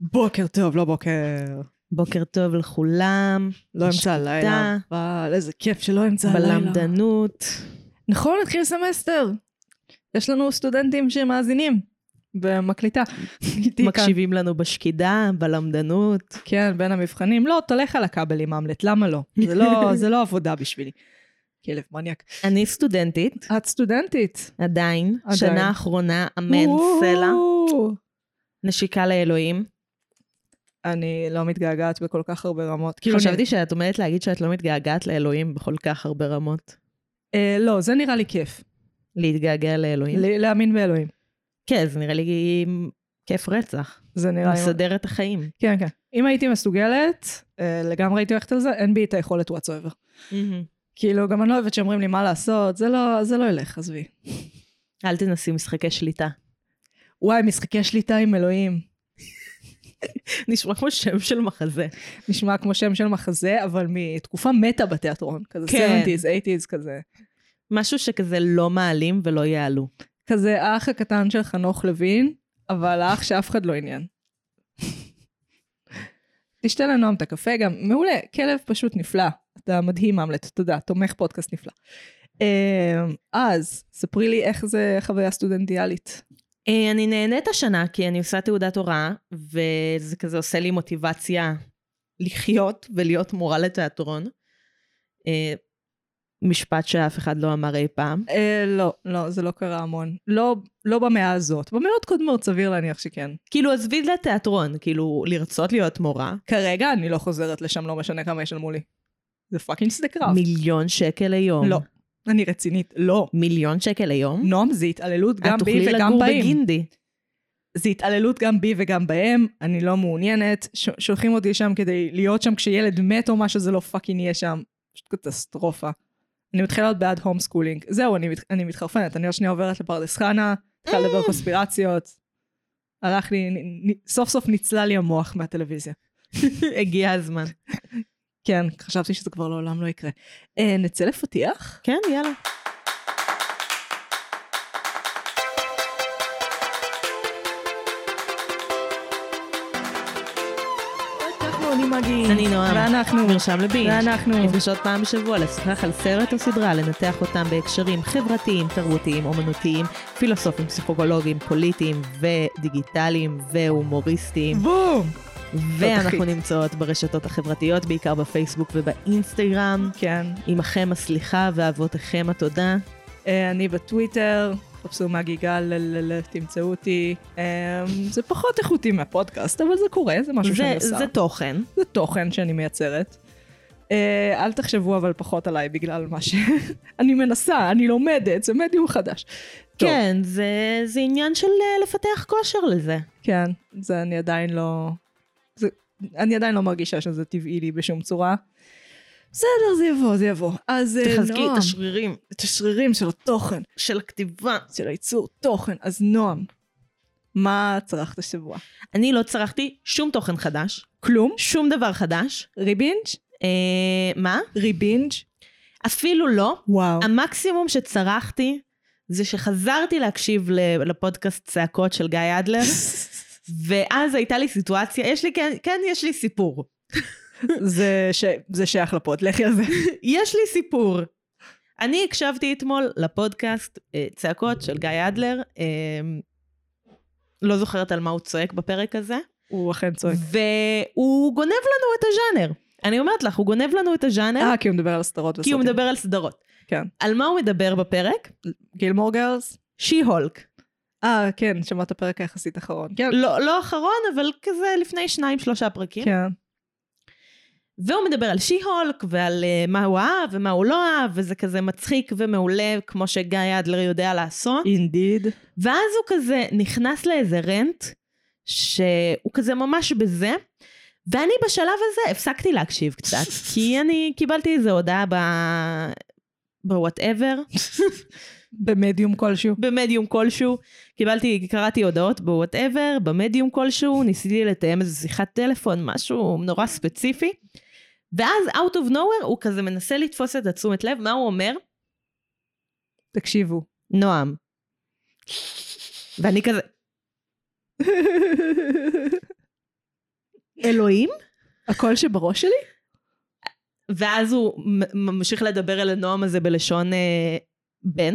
בוקר טוב, לא בוקר. בוקר טוב לכולם. לא אמצע הלילה. אבל איזה כיף שלא אמצע הלילה. בלמדנות. נכון, התחיל סמסטר. יש לנו סטודנטים שמאזינים במקליטה. מקשיבים לנו בשקידה, בלמדנות. כן, בין המבחנים. לא, תלך על הכבלים, אמלט, למה לא? זה לא, זה לא עבודה בשבילי. כלב מניאק. אני סטודנטית, את סטודנטית. עדיין. עדיין. שנה אחרונה, אמן, סלע. וואו. נשיקה לאלוהים. אני לא מתגעגעת בכל כך הרבה רמות. כאילו, חשבתי שאת עומדת להגיד שאת לא מתגעגעת לאלוהים בכל כך הרבה רמות. אה, לא, זה נראה לי כיף. להתגעגע לאלוהים. להאמין באלוהים. כן, זה נראה לי כיף רצח. זה נראה לי... מסדר את החיים. כן, כן. אם הייתי מסוגלת, אה, לגמרי הייתי הולכת על זה, אין בי את היכולת whatsoever. כאילו, גם אני לא אוהבת שאומרים לי מה לעשות, זה לא, זה לא ילך, עזבי. אל תנסי משחקי שליטה. וואי, משחקי שליטה עם אלוהים. נשמע כמו שם של מחזה. נשמע כמו שם של מחזה, אבל מתקופה מתה בתיאטרון. כזה כן. 70's, 80's כזה. משהו שכזה לא מעלים ולא יעלו. כזה האח הקטן של חנוך לוין, אבל האח שאף אחד לא עניין. תשתה לנועם את הקפה גם, מעולה, כלב פשוט נפלא. אתה מדהים, אמלט, תודה, תומך פודקאסט נפלא. אה, אז, ספרי לי איך זה חוויה סטודנטיאלית. אה, אני נהנית השנה כי אני עושה תעודת הוראה, וזה כזה עושה לי מוטיבציה לחיות ולהיות מורה לתיאטרון. אה, משפט שאף אחד לא אמר אי פעם. אה, לא, לא, זה לא קרה המון. לא, לא במאה הזאת. במאות קודמות סביר להניח שכן. כאילו עזבי לתיאטרון, כאילו לרצות להיות מורה. כרגע אני לא חוזרת לשם, לא משנה כמה ישלמו לי. זה fucking שדה קרב. מיליון שקל ליום. לא. אני רצינית, לא. מיליון שקל ליום? נועם, זה התעללות גם את בי תוכלי וגם לגור בהם. בגינדי. זה התעללות גם בי וגם בהם, אני לא מעוניינת. ש- שולחים אותי שם כדי להיות שם כשילד מת או משהו, זה לא fucking יהיה שם. פשוט קטסטרופה. אני מתחילה להיות בעד home schooling. זהו, אני, מת- אני מתחרפנת, אני עוד שנייה עוברת לפרדס חנה, התחילה לדבר קונספירציות. הלך לי, נ- נ- סוף סוף ניצלה לי המוח מהטלוויזיה. הגיע הזמן. כן, חשבתי שזה כבר לעולם לא יקרה. אה, נצא לפתיח? כן, יאללה. אנחנו, אני מגי. אני נועם. ואנחנו. מרשם לבינג'. ואנחנו. נפגשות פעם בשבוע לשוחח על סרט או סדרה, לנתח אותם בהקשרים חברתיים, תרבותיים, אומנותיים, פילוסופיים, פסיכולוגיים, פוליטיים ודיגיטליים והומוריסטיים. בום! ואנחנו. נמצאות ברשתות החברתיות, בעיקר בפייסבוק ובאינסטגרם. כן. עמכם הסליחה ואבותיכם התודה. אה, אני בטוויטר, חפשו מגי גל, תמצאו אותי. אה, זה פחות איכותי מהפודקאסט, אבל זה קורה, זה משהו שאני עושה. זה תוכן. זה תוכן שאני מייצרת. אה, אל תחשבו אבל פחות עליי בגלל מה ש... אני מנסה, אני לומדת, זה מדיום חדש. כן, זה, זה עניין של לפתח כושר לזה. כן, זה אני עדיין לא... זה, אני עדיין לא מרגישה שזה טבעי לי בשום צורה. בסדר, זה יבוא, זה יבוא. אז אה, תחזקי נועם, את השרירים את השרירים של התוכן, של הכתיבה. של הייצור תוכן. אז נועם, מה צרכת השבוע? אני לא צרכתי שום תוכן חדש, כלום? שום דבר חדש. Rebinge? אה, מה? Rebinge? אפילו לא. וואו. המקסימום שצרכתי זה שחזרתי להקשיב לפודקאסט צעקות של גיא אדלר, ואז הייתה לי סיטואציה, יש לי, כן, כן, יש לי סיפור. זה, ש... זה שייך לפוד, לכי על זה. יש לי סיפור. אני הקשבתי אתמול לפודקאסט אה, צעקות של גיא אדלר, אה, לא זוכרת על מה הוא צועק בפרק הזה, הוא אכן צועק. והוא גונב לנו את הז'אנר. אני אומרת לך, הוא גונב לנו את הז'אנר, אה, כי הוא מדבר על הסדרות כי הוא וסרטים. מדבר על סדרות. כן. על מה הוא מדבר בפרק? גילמור גרלס? שי-הולק. אה, כן, שמעת פרק היחסית אחרון. כן. לא, לא אחרון, אבל כזה לפני שניים, שלושה פרקים. כן. והוא מדבר על She-Hulk ועל אה, מה הוא אהב ומה הוא לא אהב, וזה כזה מצחיק ומעולה, כמו שגיא אדלר יודע לעשות. Indeed. ואז הוא כזה נכנס לאיזה rant, שהוא כזה ממש בזה, ואני בשלב הזה הפסקתי להקשיב קצת, כי אני קיבלתי איזו הודעה ב... ב whatever, במדיום כלשהו. במדיום כלשהו, קיבלתי, קראתי הודעות ב whatever, במדיום כלשהו, ניסיתי לתאם איזו שיחת טלפון, משהו נורא ספציפי, ואז out of nowhere הוא כזה מנסה לתפוס את התשומת לב, מה הוא אומר? תקשיבו. נועם. ואני כזה, אלוהים? הקול שבראש שלי? ואז הוא ממשיך לדבר אל הנועם הזה בלשון אה, בן.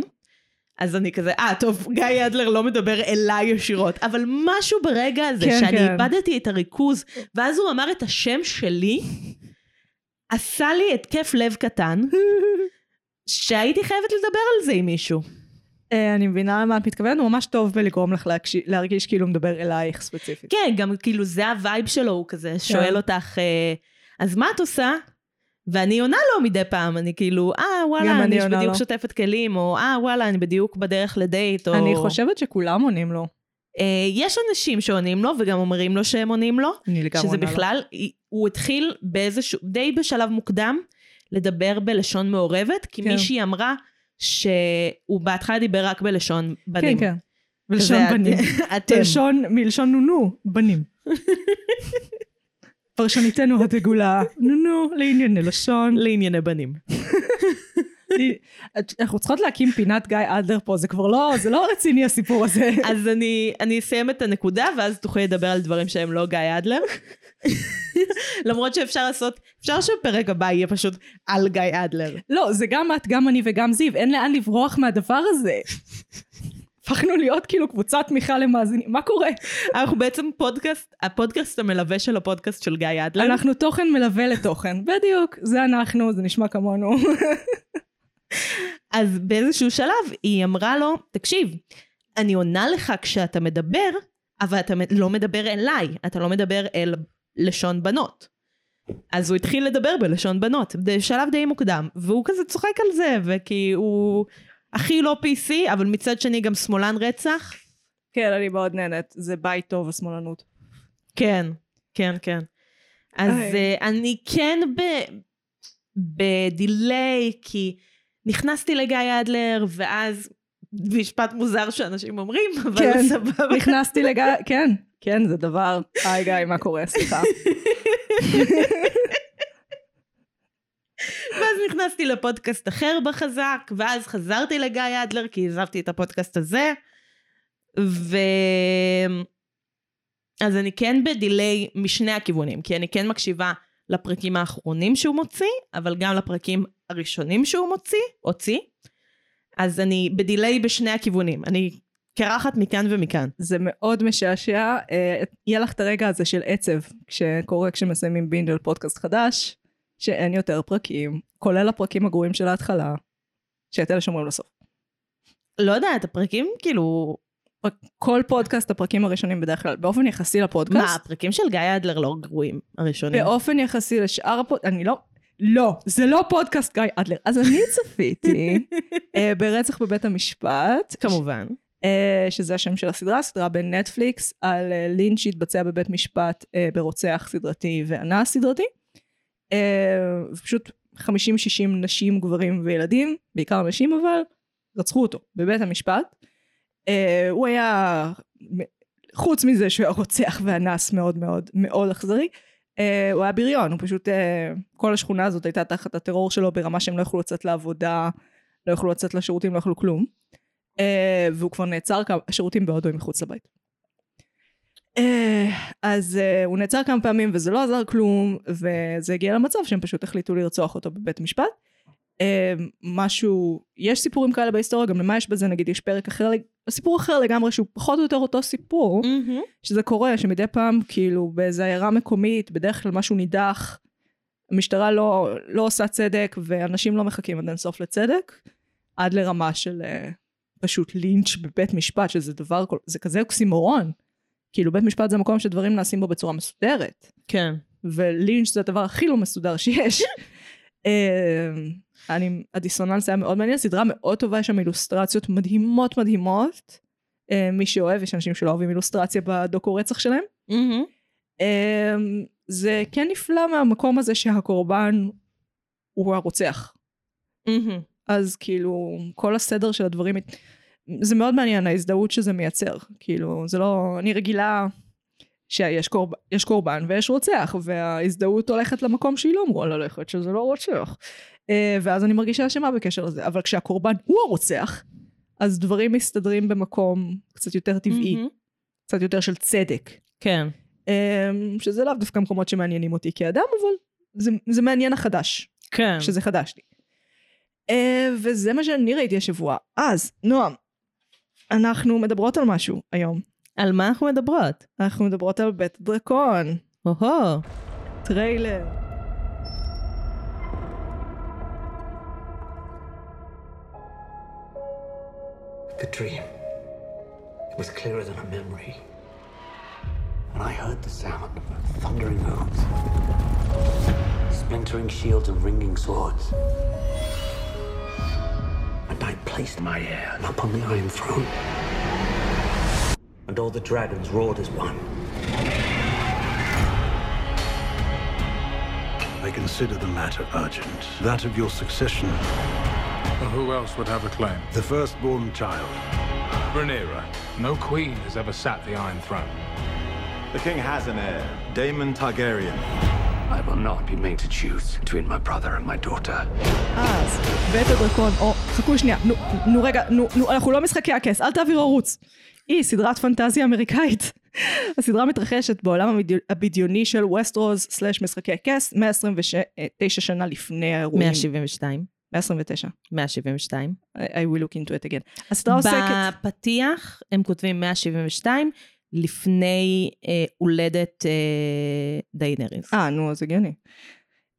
אז אני כזה, אה, טוב, גיא אדלר לא מדבר אליי ישירות, אבל משהו ברגע הזה, כן, שאני כן. איבדתי את הריכוז, ואז הוא אמר את השם שלי, עשה לי התקף לב קטן, שהייתי חייבת לדבר על זה עם מישהו. אה, אני מבינה למה את מתכוונת, הוא ממש טוב בלגרום לך להקשיב- להרגיש כאילו מדבר אלייך ספציפית. כן, גם כאילו זה ה vibe שלו, הוא כזה שואל אותך, אה, אז מה את עושה? ואני עונה לו מדי פעם, אני כאילו, אה, וואלה, אני אני בדיוק לו. שוטפת כלים, או אה, וואלה, אני בדיוק בדרך לדייט, או... אני חושבת שכולם עונים לו. אה, יש אנשים שעונים לו, וגם אומרים לו שהם עונים לו, אני לגמרי שזה עונה לו. בכלל, הוא התחיל באיזשהו, די בשלב מוקדם, לדבר בלשון מעורבת, כי כן. מישהי אמרה שהוא בהתחלה דיבר רק בלשון כן, בנים. כן. בלשון ואת- בנים. אתם. בלשון, מלשון נונו, בנים. פרשניתנו הדגולה, נונו, לענייני לשון. לענייני בנים. אנחנו צריכות להקים פינת גיא אדלר פה, זה כבר לא, זה לא רציני הסיפור הזה. אז אני, אני אסיים את הנקודה, ואז תוכלי לדבר על דברים שהם לא גיא אדלר. למרות שאפשר לעשות, אפשר שהפרק הבא יהיה פשוט על גיא אדלר. לא, זה גם את, גם אני וגם זיו, אין לאן לברוח מהדבר הזה. הפכנו להיות כאילו קבוצת תמיכה למאזינים, מה קורה? אנחנו בעצם פודקאסט, הפודקאסט המלווה של הפודקאסט של גיא אדלר. אנחנו תוכן מלווה לתוכן, בדיוק, זה אנחנו, זה נשמע כמונו. אז באיזשהו שלב היא אמרה לו, תקשיב, אני עונה לך כשאתה מדבר, אבל אתה לא מדבר אליי, אתה לא מדבר אל לשון בנות. אז הוא התחיל לדבר בלשון בנות, בשלב די מוקדם, והוא כזה צוחק על זה, וכי הוא הכי לא PC, אבל מצד שני גם שמאלן רצח. כן, אני מאוד נהנית, זה בית טוב, השמאלנות. כן, כן, כן. אז uh, אני כן ב... בדיליי, כי נכנסתי לגיא אדלר, ואז משפט מוזר שאנשים אומרים, אבל כן, סבבה. נכנסתי לגיא, כן, כן, זה דבר, היי גיא, מה קורה? סליחה. ואז נכנסתי לפודקאסט אחר בחזק, ואז חזרתי לגיא אדלר, כי עזבתי את הפודקאסט הזה, ו... אז אני כן בדיליי משני הכיוונים, כי אני כן מקשיבה לפרקים האחרונים שהוא מוציא, אבל גם לפרקים הראשונים שהוא מוציא, הוציא. אז אני בדיליי בשני הכיוונים. אני קרחת מכאן ומכאן. זה מאוד משעשע, אה, יהיה לך את הרגע הזה של עצב, שקורה כשמסיימים בינג' על פודקאסט חדש, שאין יותר פרקים, כולל הפרקים הגרועים של ההתחלה, שאת אלה שאומרים לסוף. לא יודעת, הפרקים כאילו... כל פודקאסט, הפרקים הראשונים בדרך כלל, באופן יחסי לפודקאסט, מה, הפרקים של גיא אדלר לא גרועים, הראשונים. באופן יחסי לשאר הפודקאסט, אני לא, לא, זה לא פודקאסט גיא אדלר. אז אני צפיתי אה, ברצח בבית המשפט, כמובן. אה, שזה השם של הסדרה, סדרה בנטפליקס, על אה, לינץ' שהתבצע בבית משפט אה, ברוצח סדרתי ואנס סדרתי. אה, פשוט 50-60 נשים, גברים וילדים, בעיקר נשים אבל, רצחו אותו בבית המשפט. אה, הוא היה, חוץ מזה שהוא היה רוצח ואנס מאוד מאוד מאוד אכזרי, אה, הוא היה בריון, הוא פשוט, אה, כל השכונה הזאת הייתה תחת הטרור שלו ברמה שהם לא יכלו לצאת לעבודה, לא יכלו לצאת לשירותים, לא יכלו כלום. אה, והוא כבר נעצר, השירותים בהודו הם מחוץ לבית. אה, אז אה, הוא נעצר כמה פעמים וזה לא עזר כלום, וזה הגיע למצב שהם פשוט החליטו לרצוח אותו בבית משפט. אה, משהו, יש סיפורים כאלה בהיסטוריה, גם למה יש בזה, נגיד יש פרק אחר, סיפור אחר לגמרי שהוא פחות או יותר אותו סיפור, מהמם. שזה קורה, שמדי פעם כאילו באיזה עיירה מקומית, בדרך כלל משהו נידח, המשטרה לא, לא עושה צדק ואנשים לא מחכים עד אינסוף לצדק, עד לרמה של uh, פשוט לינץ' בבית משפט, שזה דבר, זה כזה אוקסימורון. כאילו בית משפט זה מקום שדברים נעשים בו בצורה מסודרת, כן. ולינץ' זה הדבר הכי לא מסודר שיש. אה, אני, הדיסוננס היה מאוד מעניין, סדרה מאוד טובה, יש שם אילוסטרציות מדהימות מדהימות. אה, מי שאוהב, יש אנשים שלא אוהבים אילוסטרציה בדוקו רצח שלהם. אמ, זה כן נפלא מהמקום הזה שהקורבן הוא הרוצח. אז כאילו, כל הסדר של הדברים, זה מאוד מעניין ההזדהות שזה מייצר. כאילו, זה לא, אני רגילה שיש קורב, יש קורבן ויש רוצח, וההזדהות הולכת למקום שהיא לא אמורה ללכת, שזה לא רוצח. אה, ואז אני מרגישה אשמה בקשר לזה, אבל כשהקורבן הוא הרוצח, אז דברים מסתדרים במקום קצת יותר טבעי, מהמם. קצת יותר של צדק. כן. אמ, שזה לאו דווקא מקומות שמעניינים אותי כאדם, אבל זה, זה מעניין החדש, כן. שזה חדש לי. אה, וזה מה שאני ראיתי השבוע. אז, נועם, אנחנו מדברות על משהו היום. על מה אנחנו מדברות? אנחנו מדברות על בית הדרקון, או-הו. טריילר. The dream. It was clearer than a memory. And I heard the sound of thundering hooves, splintering shields and ringing swords. And I placed my heir upon the Iron Throne. And all the dragons roared as one. I consider the matter urgent. That of your succession, Well, who else would have a claim? the firstborn child. Rhaenyra. No queen has ever sat the Iron Throne. The king has an heir, Daemon Targaryen. I will not be made to choose between my brother and my daughter. אז, בית הדרקון, או, חכו שנייה, נו, נו רגע, נו, נו, אנחנו לא משחקי הכס, אל תעבירו ערוץ. היא סדרת פנטזיה אמריקאית. הסדרה מתרחשת בעולם הבדיוני של ווסטרוז סלאש משחקי הכס, 129 שנה לפני האירועים. 172. 129. 172. I, I will look into it again. הסדרה עוסקת... בפתיח הם כותבים 172 לפני אה, הולדת אה, דיינריס. אה, נו, אז הגיוני.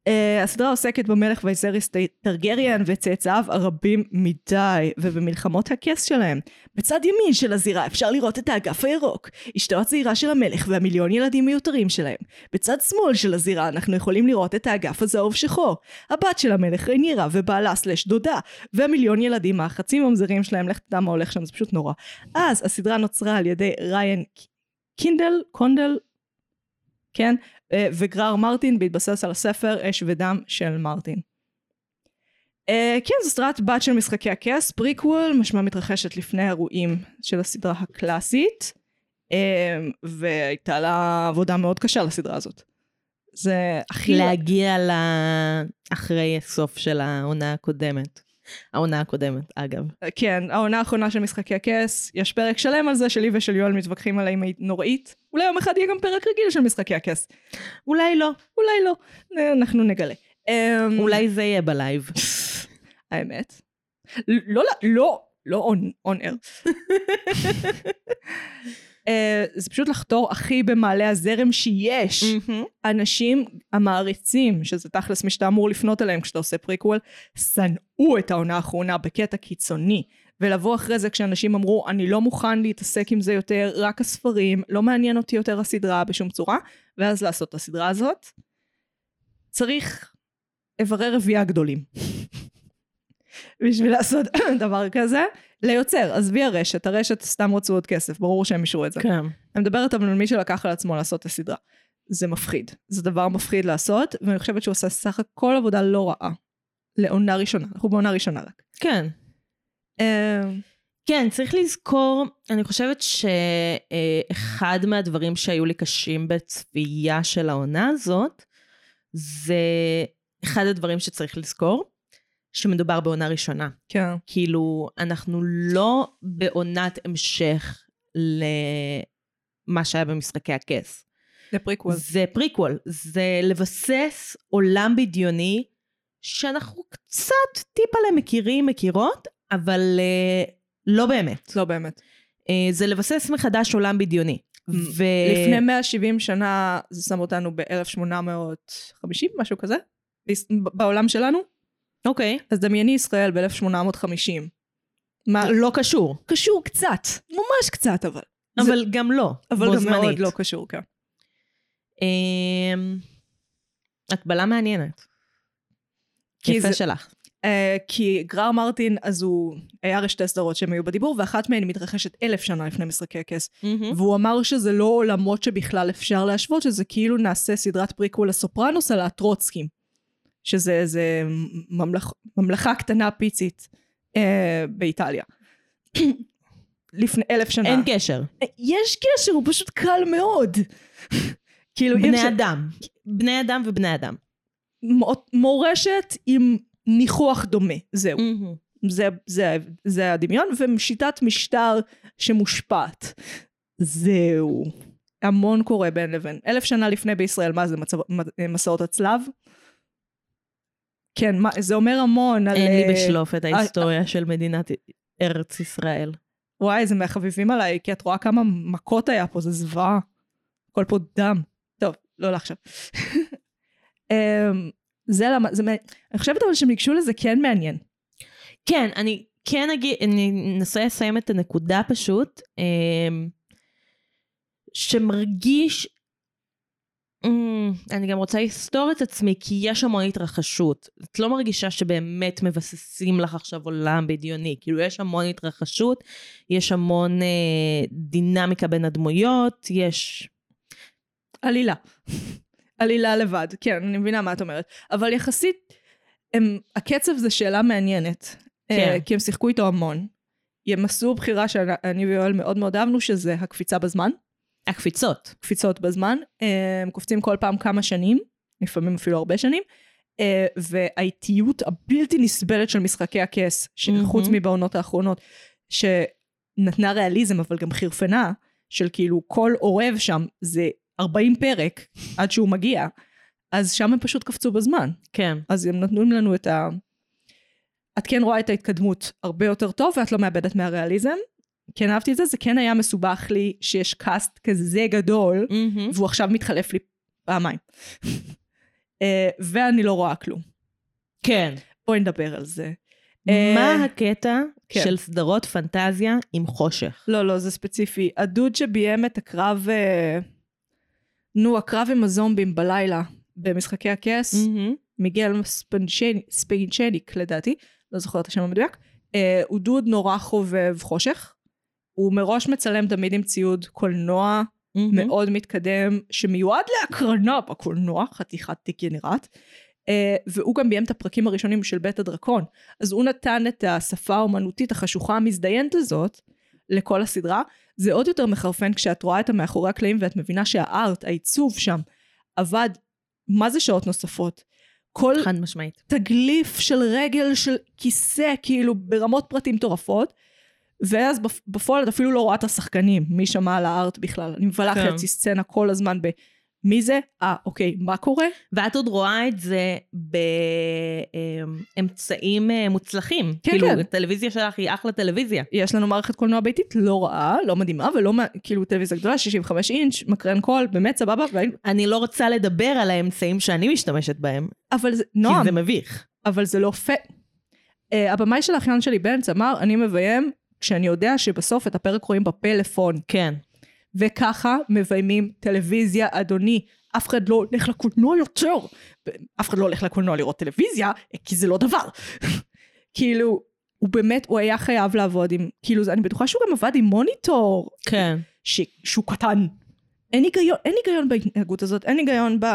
אה, הסדרה עוסקת במלך וייזריס טרגריאן וצאצאיו הרבים מדי, ובמלחמות הכס שלהם. בצד ימין של הזירה אפשר לראות את האגף הירוק, אשתו הצעירה של המלך והמיליון ילדים מיותרים שלהם. בצד שמאל של הזירה אנחנו יכולים לראות את האגף הזהוב שחור, הבת של המלך ריינירה ובעלה slash דודה, והמיליון ילדים מהחצי ממזרים שלהם, לך תדע מה הולך שם, זה פשוט נורא. אז הסדרה נוצרה על ידי ריין קונדל, קונדל, כן? אה, וג'ורג' ר.ר. מרטין בהתבסס על הספר אש ודם של מרטין. אה, כן, זו סדרת בת של משחקי הכס, פריקוול, משמע מתרחשת לפני האירועים של הסדרה הקלאסית, אה, והייתה לה עבודה מאוד קשה לסדרה הזאת. זה הכי... להגיע ל... אחרי הסוף של העונה הקודמת. העונה הקודמת, אגב. כן, העונה האחרונה של משחקי הכס, יש פרק שלם על זה שלי ושל יואל מתווכחים עליה אם היא נוראית. אולי יום אחד יהיה גם פרק רגיל של משחקי הכס. אולי לא. אולי לא, אנחנו נגלה. אמ, אולי זה יהיה בלייב. האמת. לא, לא, לא, לא און אר. אה, זה פשוט לחתור הכי במעלה הזרם שיש. אנשים המעריצים, שזה תכלס מי שאתה אמור לפנות אליהם כשאתה עושה פריקוול, שנאו את העונה האחרונה בקטע קיצוני. ולבוא אחרי זה כשאנשים אמרו, אני לא מוכן להתעסק עם זה יותר, רק הספרים, לא מעניין אותי יותר הסדרה בשום צורה, ואז לעשות את הסדרה הזאת. צריך איברי רבייה גדולים. בשביל לעשות דבר כזה, ליוצר, עזבי הרשת, הרשת סתם רצו עוד כסף, ברור שהם אישרו את זה. כן. אני מדברת אבל על מי שלקח על עצמו לעשות את הסדרה. זה מפחיד. זה דבר מפחיד לעשות, ואני חושבת שהוא עושה סך הכל עבודה לא רעה. לעונה ראשונה. אנחנו בעונה ראשונה רק. כן. אמ, כן, צריך לזכור, אני חושבת שאחד מהדברים שהיו לי קשים בצפייה של העונה הזאת, זה אחד הדברים שצריך לזכור, שמדובר בעונה ראשונה. כן. כאילו, אנחנו לא בעונת המשך למה שהיה במשחקי הכס. זה פריקוול. זה פריקוול, זה לבסס עולם בדיוני שאנחנו קצת טיפה מכירים, מכירות, אבל אה, לא באמת. לא באמת. אה, זה לבסס מחדש עולם בדיוני. ו... לפני 170 שנה זה שם אותנו ב-1850, משהו כזה, בעולם שלנו. אוקיי. אז דמייני ישראל ב-1850. מה, לא קשור, קשור קצת, ממש קצת אבל. זה- אבל גם לא, אבל גם זמנית. מאוד לא קשור, כן. אמ, הקבלה מעניינת. יפה זה- שלך. אה, כי גרר מרטין, אז הוא, היה הרי שתי סדרות שהם היו בדיבור, ואחת מהן מתרחשת אלף שנה לפני משחקי הכס. והוא אמר שזה לא עולמות שבכלל אפשר להשוות, שזה כאילו נעשה סדרת פריקוול לסופרנוס על הטרוצקים. שזה איזה ממלכ, ממלכה קטנה פיצית uh, באיטליה. לפני אלף שנה. אין קשר. יש קשר, הוא פשוט קל מאוד. כאילו, אי בני אפשר- אדם. בני אדם ובני אדם. מורשת עם ניחוח דומה, זהו. זה, זה, זה הדמיון, ושיטת משטר שמושפעת. זהו. המון קורה בין לבין. אלף שנה לפני בישראל, מה זה מצב, מסעות הצלב? כן, מה, זה אומר המון על... אין לי אה, בשלוף את ההיסטוריה של מדינת ארץ ישראל. וואי, זה מהחביבים עליי, כי את רואה כמה מכות היה פה, זה זוועה. הכל פה דם. טוב, לא לעכשיו. אמ, זה למה, זה, אני חושבת אבל שהם ניגשו לזה כן מעניין. כן, אני כן אגיד, אני אנסה לסיים את הנקודה פשוט, אמ, שמרגיש, אמ, אני גם רוצה לסתור את עצמי, כי יש המון התרחשות. את לא מרגישה שבאמת מבססים לך עכשיו עולם בדיוני, כאילו יש המון התרחשות, יש המון אה, דינמיקה בין הדמויות, יש... עלילה. עלילה לבד, כן, אני מבינה מה את אומרת. אבל יחסית, הם, הקצב זה שאלה מעניינת. כן. אה, כי הם שיחקו איתו המון. הם עשו בחירה שאני ויואל מאוד מאוד אהבנו, שזה הקפיצה בזמן. הקפיצות. קפיצות בזמן. אה, הם קופצים כל פעם כמה שנים, לפעמים אפילו הרבה שנים. אה, והאיטיות הבלתי נסבלת של משחקי הכס, שחוץ מהמם. מבעונות האחרונות, שנתנה ריאליזם אבל גם חירפנה, של כאילו כל עורב שם זה 40 פרק עד שהוא מגיע, אז שם הם פשוט קפצו בזמן. כן. אז הם נתנו לנו את ה... את כן רואה את ההתקדמות הרבה יותר טוב ואת לא מאבדת מהריאליזם. כן אהבתי את זה, זה כן היה מסובך לי שיש קאסט כזה גדול, מהמם. והוא עכשיו מתחלף לי פעמיים. אה, ואני לא רואה כלום. כן. בואי נדבר על זה. מה אה, הקטע כן. של סדרות פנטזיה עם חושך? לא, לא, זה ספציפי. הדוד שביים את הקרב, אה, נו, הקרב עם הזומבים בלילה במשחקי הכס, מהמם. מיגל ספינצ'ניק לדעתי, לא זוכרת את השם המדויק, אה, הוא דוד נורא חובב חושך. הוא מראש מצלם תמיד עם ציוד קולנוע מהמם. מאוד מתקדם, שמיועד להקרנה בקולנוע, חתיכת דגנרט. אה, והוא גם ביים את הפרקים הראשונים של בית הדרקון. אז הוא נתן את השפה האומנותית החשוכה המזדיינת הזאת לכל הסדרה. זה עוד יותר מחרפן כשאת רואה את המאחורי הקלעים ואת מבינה שהארט, העיצוב שם, עבד מה זה שעות נוספות. כל חד משמעית. תגליף של רגל של כיסא, כאילו ברמות פרטים מטורפות. ואז בפ- בפועל את אפילו לא רואה את השחקנים, מי שמע על הארט בכלל. אני מבלה כן. חצי סצנה כל הזמן ב... מי זה? אה, אוקיי, מה קורה? ואת עוד רואה את זה באמצעים אה, מוצלחים. כן, כאילו, כן. הטלוויזיה שלך היא אחלה טלוויזיה. יש לנו מערכת קולנוע ביתית לא רעה, לא מדהימה, ולא כאילו טלוויזיה גדולה, 65 אינץ', מקרן קול, באמת סבבה, והיינו... אני לא רוצה לדבר על האמצעים שאני משתמשת בהם, אבל זה, כי נועם, זה מביך. אבל זה לא פייר. Uh, הבמאי של האחיין שלי בנץ אמר, אני מביים כשאני יודע שבסוף את הפרק רואים בפלאפון. כן. וככה מביימים טלוויזיה, אדוני. אף אחד לא הולך לקולנוע יותר. אף אחד לא הולך לקולנוע לראות טלוויזיה, כי זה לא דבר. כאילו, הוא באמת, הוא היה חייב לעבוד עם, כאילו, אני בטוחה שהוא גם עבד עם מוניטור, כן. ש, שהוא קטן. אין היגיון, אין היגיון בהתנהגות הזאת, אין היגיון ב...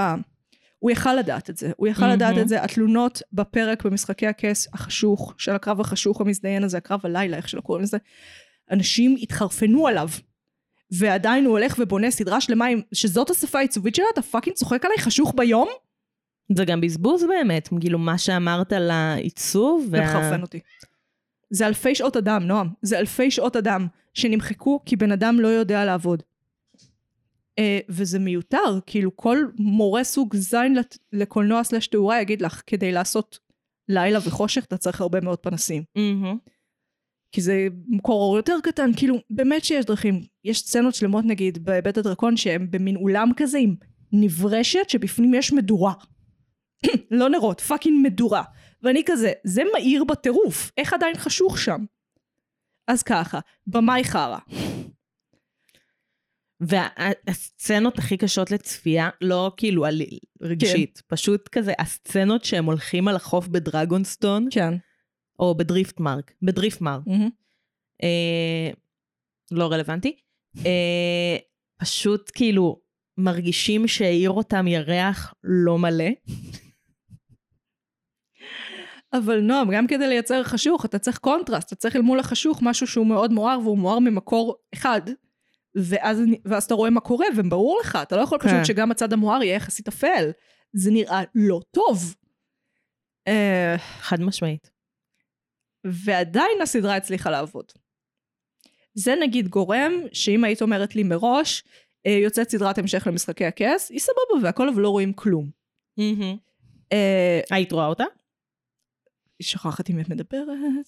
הוא יכל לדעת את זה, הוא יכל מהמם. לדעת את זה, התלונות בפרק במשחקי הכס החשוך, של הקרב החשוך המזדיין הזה, הקרב הלילה, איך שלא קוראים לזה, אנשים התחרפנו עליו. ועדיין הוא הולך ובונה סדרה שלמה עם, שזאת השפה העיצובית שלה, אתה fucking צוחק עליי חשוך ביום? זה גם בזבוז באמת, כאילו מה שאמרת על העיצוב. זה מחרפן אותי. זה אלפי שעות אדם, נועם. זה אלפי שעות אדם שנמחקו כי בן אדם לא יודע לעבוד. אה, וזה מיותר, כאילו כל מורה סוג זין לקולנוע סלש תאורה יגיד לך, כדי לעשות לילה וחושך אתה צריך הרבה מאוד פנסים. מהמם. כי זה מקור אור יותר קטן, כאילו באמת שיש דרכים. יש סצנות שלמות נגיד בבית הדרקון שהם במין אולם כזה עם נברשת שבפנים יש מדורה. לא נרות, fucking מדורה. ואני כזה, זה מהיר בטירוף, איך עדיין חשוך שם? אז ככה, במאי חרא. והסצנות הכי קשות לצפייה, לא כאילו על... רגשית, כן. פשוט כזה, הסצנות שהם הולכים על החוף בדרגונסטון, כן. או ב Driftmark, ב Driftmark, אה, לא רלוונטי, אה, פשוט כאילו מרגישים שהעיר אותם ירח לא מלא. אבל נועם, גם כדי לייצר חשוך, אתה צריך קונטרסט, אתה צריך אל מול החשוך משהו שהוא מאוד מואר, והוא מואר ממקור אחד, ואז, ואז אתה רואה מה קורה, וברור לך, אתה לא יכול כן. פשוט שגם הצד המואר יהיה יחסית אפל. זה נראה לא טוב. אה, חד משמעית. ועדיין הסדרה הצליחה לעבוד. זה נגיד גורם שאם היית אומרת לי מראש, אה, יוצאת סדרת המשך למשחקי הכס, היא סבבה והכל, אבל לא רואים כלום. אה, היית רואה אותה? היא שוכחת עם מי את מדברת.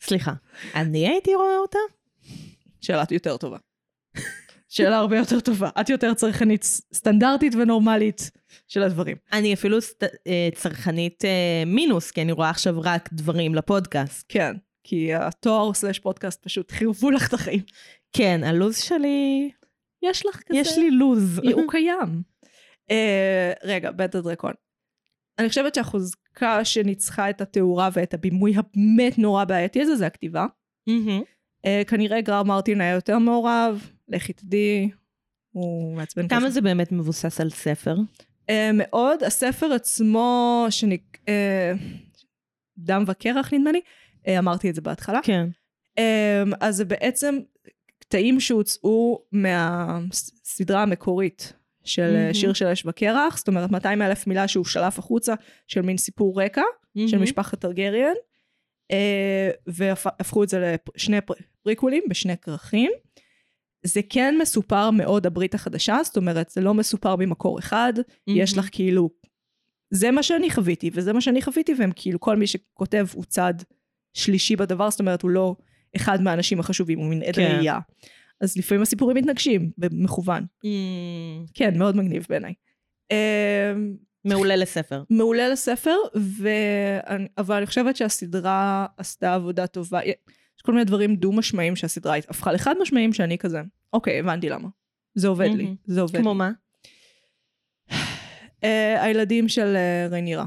סליחה. אני הייתי רואה אותה? שאלה יותר טובה. שאלה הרבה יותר טובה. את יותר צרכנית סטנדרטית ונורמלית של הדברים. אני אפילו סט- אה, צרכנית אה, מינוס, כי אני רואה עכשיו רק דברים לפודקאסט. כן, כי התואר סלש פודקאסט פשוט חירבו לך את החיים. כן, הלו"ז שלי... יש לך כזה... יש לי לו"ז. הוא קיים. אה, רגע, בית הדרקון. אני חושבת שהחוזקה שניצחה את התאורה ואת הבימוי הבאמת נורא בעייתי הזה זה הכתיבה. מהמם. אה, כנראה גרר מרטין היה יותר מעורב, לכי תדעי, הוא מעצבן כזה. כמה זה באמת מבוסס על ספר? אה, מאוד. הספר עצמו, שנק... אה, דם וקרח נדמה לי, אה, אמרתי את זה בהתחלה. כן. אה, אז זה בעצם קטעים שהוצאו מהסדרה המקורית של mm-hmm. שיר של אש וקרח, זאת אומרת 200 אלף מילה שהוא שלף החוצה של מין סיפור רקע של מהמם. משפחת טרגריאן, אה, והפכו את זה לשני פר- פריקוולים בשני כרכים. זה כן מסופר מאוד הברית החדשה, זאת אומרת זה לא מסופר ממקור אחד, יש לך כאילו, זה מה שאני חוויתי וזה מה שאני חוויתי והם כאילו כל מי שכותב הוא צד שלישי בדבר, זאת אומרת הוא לא אחד מהאנשים החשובים, הוא מין עד כן. ראייה. אז לפעמים הסיפורים מתנגשים במכוון. מהמם. כן, מאוד מגניב בעיניי. אה, מעולה לספר. מעולה לספר, ו... אבל אני חושבת שהסדרה עשתה עבודה טובה. יש כל מיני דברים דו-משמעיים שהסדרה הפכה לחד משמעיים שאני כזה, אוקיי, הבנתי למה. זה עובד לי, מהמם. זה עובד. כמו לי. מה? אה, הילדים של אה, ריינירה.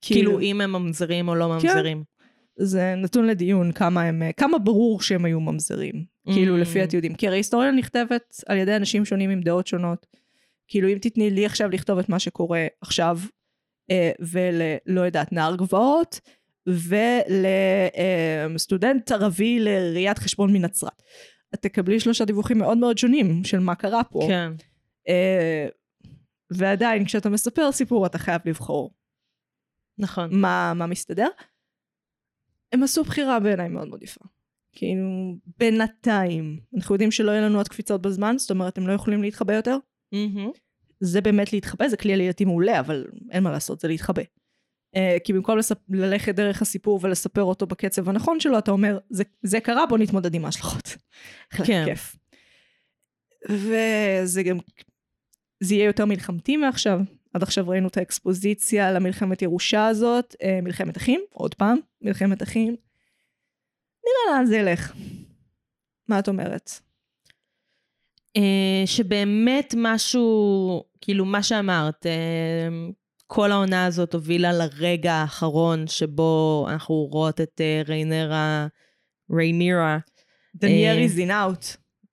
כאילו אם הם ממזרים או לא ממזרים. זה נתון לדיון כמה הם, אה, כמה ברור שהם היו ממזרים. כאילו Mm. לפי התיעודים. כי הרי היסטוריה נכתבת על ידי אנשים שונים עם דעות שונות. כאילו אם תתני לי עכשיו לכתוב את מה שקורה עכשיו, אה, ול... לא יודעת, נער גבעות, ולסטודנט ערבי לראיית חשבון מנצרת. את תקבלי שלושה דיווחים מאוד מאוד שונים של מה קרה פה. כן. אה, ועדיין כשאתה מספר סיפור אתה חייב לבחור נכון. מה, מה מסתדר. הם עשו בחירה בעיניי מאוד מאוד יפה. כאילו, בינתיים, אנחנו יודעים שלא יהיה לנו עוד קפיצות בזמן, זאת אומרת, הם לא יכולים להתחבא יותר. מהמם. זה באמת להתחבא, זה כלי עלייתי מעולה, אבל אין מה לעשות, זה להתחבא. Uh, כי במקום לספ... ללכת דרך הסיפור ולספר אותו בקצב הנכון שלו, אתה אומר, זה, זה קרה, בוא נתמודד עם ההשלכות. כן. כיף. וזה גם, זה יהיה יותר מלחמתי מעכשיו. עד עכשיו ראינו את האקספוזיציה למלחמת ירושה הזאת, uh, מלחמת אחים, עוד פעם, מלחמת אחים. נראה לאן זה ילך. מה את אומרת? אה, שבאמת משהו, כאילו מה שאמרת, אה, כל העונה הזאת הובילה לרגע האחרון שבו אנחנו רואות את אה, ריינרה, ריינירה, דנייריז אין אאוט.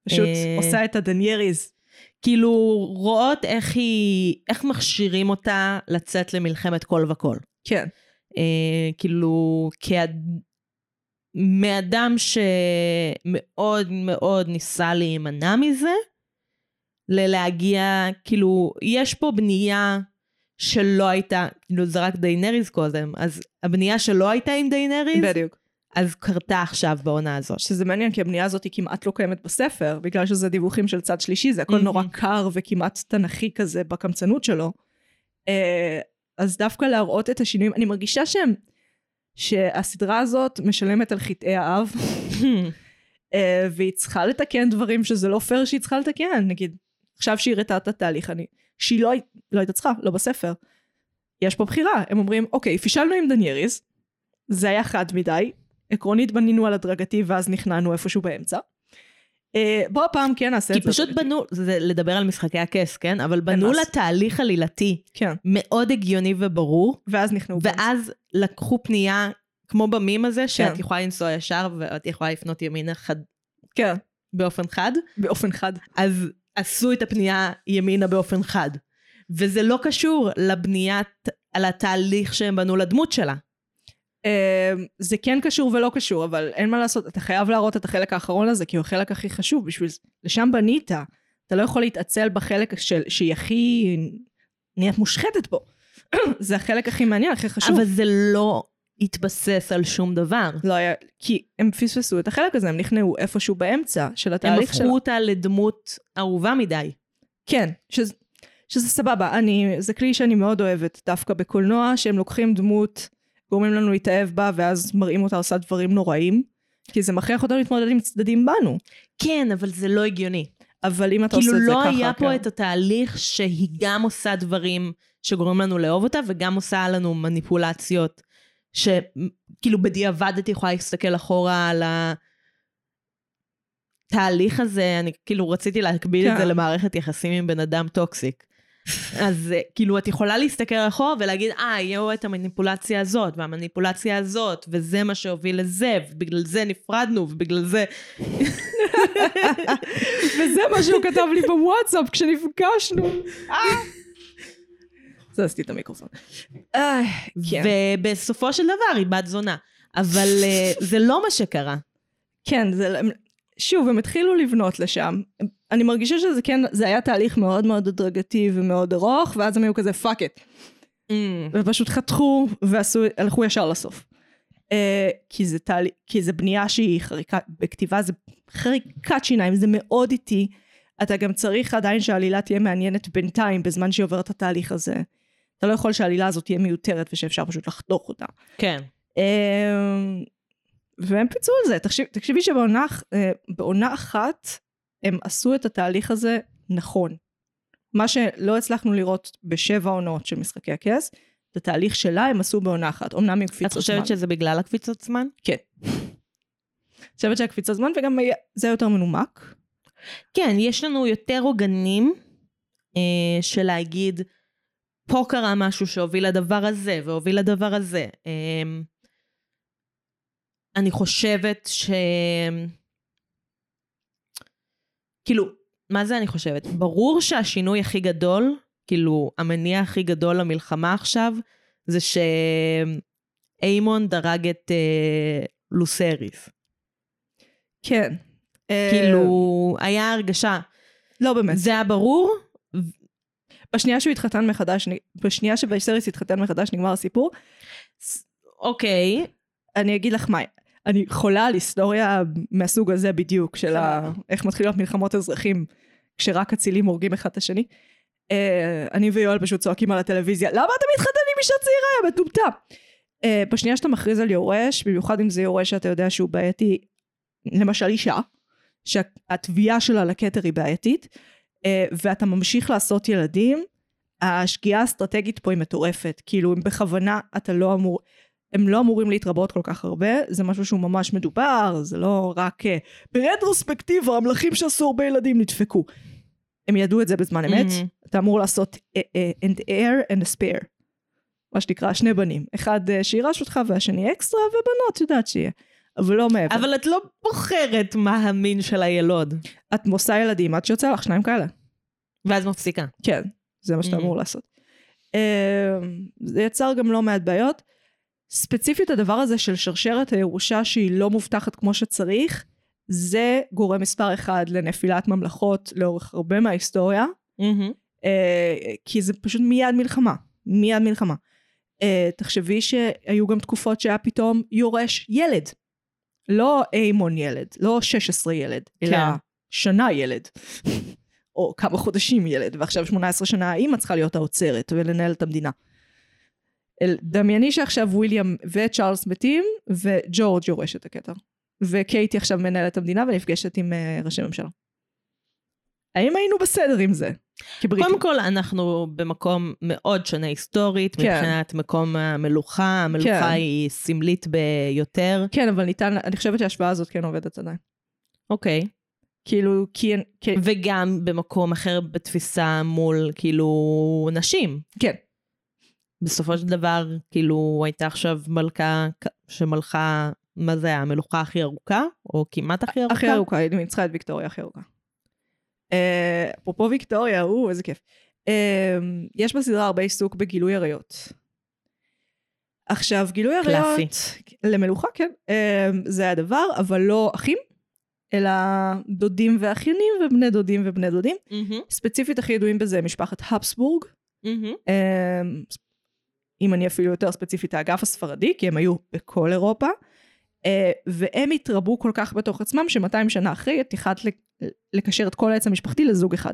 פשוט אה, עושה את הדנייריז. כאילו רואות איך היא, איך מכשירים אותה לצאת למלחמת כל וכל. כן. אה, כאילו, כאד... מאדם שמאוד מאוד ניסה להימנע מזה, ללהגיע, כאילו, יש פה בנייה שלא הייתה, כאילו זה רק דיינריז קודם, אז הבנייה שלא הייתה עם דיינריז, בדיוק. אז קרתה עכשיו בעונה הזאת. שזה מעניין, כי הבנייה הזאת היא כמעט לא קיימת בספר, בגלל שזה דיווחים של צד שלישי, זה הכל מהמם. נורא קר וכמעט תנכי כזה בקמצנות שלו. אה, אז דווקא להראות את השינויים, אני מרגישה שהם, שהסדרה הזאת משלמת על חטאי האב, אה, והיא צריכה לתקן דברים שזה לא פייר שהיא צריכה לתקן, נגיד, עכשיו שהיא הראתה את התהליך, אני, שהיא לא, לא הייתה צריכה, לא בספר. יש פה בחירה, הם אומרים, אוקיי, פישלנו עם דנייריס, זה היה חד מדי, עקרונית בנינו על הדרגתי ואז נכנענו איפשהו באמצע. אה, בוא הפעם כן נעשה כי את זה. פשוט הדרגתי. בנו, זה לדבר על משחקי הכס, כן? אבל בנו מס. לה תהליך עלילתי כן, מאוד הגיוני וברור, ואז נכנעו. ואז לקחו פנייה, כמו במים הזה, שאת כן. יכולה לנסוע ישר ואת יכולה לפנות ימינה חד, כן, באופן חד, באופן חד. אז עשו את הפנייה ימינה באופן חד. וזה לא קשור לבניית, על התהליך שהם בנו לדמות שלה. אה, זה כן קשור ולא קשור, אבל אין מה לעשות, אתה חייב להראות את החלק האחרון הזה, כי הוא החלק הכי חשוב, בשביל זה. לשם בנית. אתה לא יכול להתעצל בחלק של, שהיא הכי נהיית מושחתת בו. זה החלק הכי מעניין, הכי חשוב. אבל זה לא, התבסס על שום דבר. לא היה, כי הם פספסו את החלק הזה, הם נכנעו איפשהו באמצע של הם התהליך הפכו של... אותה לדמות אהובה מדי. כן, שזה, שזה סבבה. אני, זה כלי שאני מאוד אוהבת דווקא בקולנוע, שהם לוקחים דמות, גורמים לנו להתאהב בה, ואז מראים אותה עושה דברים נוראים, כי זה מכריח אותנו להתמודד עם צדדים בנו. כן, אבל זה לא הגיוני. אבל אם אתה כאילו עושה את זה לא ככה, היה פה כן. את התהליך שהיא גם עושה דברים שגורמים לנו לאהוב אותה, וגם עושה לנו מניפולציות, שכאילו בדיעבד את יכולה להסתכל אחורה על התהליך הזה, אני כאילו רציתי להקביל את כן. זה למערכת יחסים עם בן אדם טוקסיק. אז אה, כאילו את יכולה להסתכל אחורה ולהגיד, אה, יהיו את המניפולציה הזאת, והמניפולציה הזאת, וזה מה שהוביל לזה, ובגלל זה נפרדנו, ובגלל זה... וזה מה שהוא כתב לי בוואטסאפ כשנפגשנו. זזתי את המיקרופון. אה, כן. ובסופו של דבר היא בת זונה. אבל אה, זה לא מה שקרה. כן, זה, שוב, הם התחילו לבנות לשם. אני מרגישה שזה כן, זה היה תהליך מאוד מאוד הדרגתי ומאוד ארוך, ואז הם היו כזה fuck it. ופשוט חתכו ועשו, הלכו ישר לסוף. Uh, כי זה תהליך, כי זה בנייה שהיא חריקה, בכתיבה זה חריקת שיניים, זה מאוד איטי. אתה גם צריך עדיין שהעלילה תהיה מעניינת בינתיים, בזמן שהיא עוברת את התהליך הזה. אתה לא יכול שהעלילה הזאת תהיה מיותרת ושאפשר פשוט לחתוך אותה. כן. אמ, והם פיצו על זה. תחשיב, תקשיבי שבעונה אה, אחת הם עשו את התהליך הזה נכון. מה שלא הצלחנו לראות בשבע עונות של משחקי הכס, את התהליך שלה הם עשו בעונה אחת. אמנם עם את קפיצות זמן. חושבת שזה בגלל הקפיצות זמן? כן. אני חושבת שהקפיצות זמן וגם זה יותר מנומק. כן, יש לנו יותר עוגנים אה, של להגיד, פה קרה משהו שהוביל לדבר הזה, והוביל לדבר הזה. אה, אני חושבת ש... כאילו, מה זה אני חושבת? ברור שהשינוי הכי גדול, כאילו, המניע הכי גדול למלחמה עכשיו, זה שאיימון דרג את אה, לוסריס. כן. אה, כאילו, היה הרגשה, לא באמת. זה היה ברור, בשנייה שהוא התחתן מחדש, בשנייה שבייסריס התחתן מחדש נגמר הסיפור, אוקיי, אני אגיד לך מה, אני חולה על היסטוריה מהסוג הזה בדיוק, של ה... איך מתחילות מלחמות אזרחים כשרק אצילים הורגים אחד את השני. Uh, אני ויואל פשוט צועקים על הטלוויזיה, למה אתה מתחתן עם אישה צעירה, יא מטומטם? Uh, בשנייה שאתה מכריז על יורש, במיוחד אם זה יורש שאתה יודע שהוא בעייתי, למשל אישה, שהתביעה שלה לכתר היא בעייתית, ואתה ממשיך לעשות ילדים, השגיאה האסטרטגית פה היא מטורפת. כאילו, אם בכוונה אתה לא אמור... הם לא אמורים להתרבות כל כך הרבה, זה משהו שהוא ממש מדובר, זה לא רק אה, ברטרוספקטיבה המלכים שעשו הרבה ילדים נדפקו. הם ידעו את זה בזמן אמת, מהמם. אתה אמור לעשות אה, אה, and air and a spare, מה שנקרא שני בנים, אחד אה, שירש אותך והשני אקסטרה, ובנות יודעת שיהיה, אבל לא מעבר. אבל את לא בוחרת מה המין של הילוד, את מוסה ילדים עד שיוצא לך שניים כאלה. ואז מפסיקה. כן, זה מה שאתה Mm. אמור לעשות. אה, זה יצר גם לא מעט בעיות. ספציפית הדבר הזה של שרשרת הירושה שהיא לא מובטחת כמו שצריך, זה גורם מספר אחד לנפילת ממלכות לאורך הרבה מההיסטוריה, אה, כי זה פשוט מיד מלחמה, מיד מלחמה. אה, תחשבי שהיו גם תקופות שהיה פתאום יורש ילד. לא איימון ילד, לא 16 ילד, אלא כן. שנה ילד. או כמה חודשים ילד, ועכשיו 18 שנה האימא צריכה להיות האוצרת ולנהל את המדינה. אל- דמייני שעכשיו וויליאם וצ'ארלס מתים, וג'ורג' יורש את הכתר. וקייטי עכשיו מנהלת המדינה ונפגשת עם uh, ראשי ממשלה. האם היינו בסדר עם זה? כבריטים. קודם כל, אנחנו במקום מאוד שונה היסטורית, כן. מבחינת מקום המלוכה, המלוכה כן. היא סמלית ביותר. כן, אבל ניתן, אני חושבת שההשוואה הזאת כן עובדת עדיין. אוקיי. כאילו, כי... כי וגם במקום אחר בתפיסה מול, כאילו, נשים. כן. בסופו של דבר, כאילו, הייתה עכשיו מלכה שמלכה, מה זה היה, המלוכה הכי ארוכה? או כמעט הכי ארוכה? הכי ארוכה, היא ניצחה את ויקטוריה הכי ארוכה. אה, אפרופו ויקטוריה, או, איזה כיף. אה, יש בסדרה הרבה עיסוק בגילוי עריות. עכשיו, גילוי עריות... למלוכה, כן. אה, זה הדבר, אבל לא אחים, אלא דודים ואחיינים ובני דודים ובני דודים. מהמם, ספציפית הכי ידועים בזה משפחת הפסבורג. אה, אם אני אפילו יותר ספציפית, האגף הספרדי, כי הם היו בכל אירופה, אה, והם התרבו כל כך בתוך עצמם, ש-200 שנה אחרי, את לקשר את כל העץ המשפחתי לזוג אחד.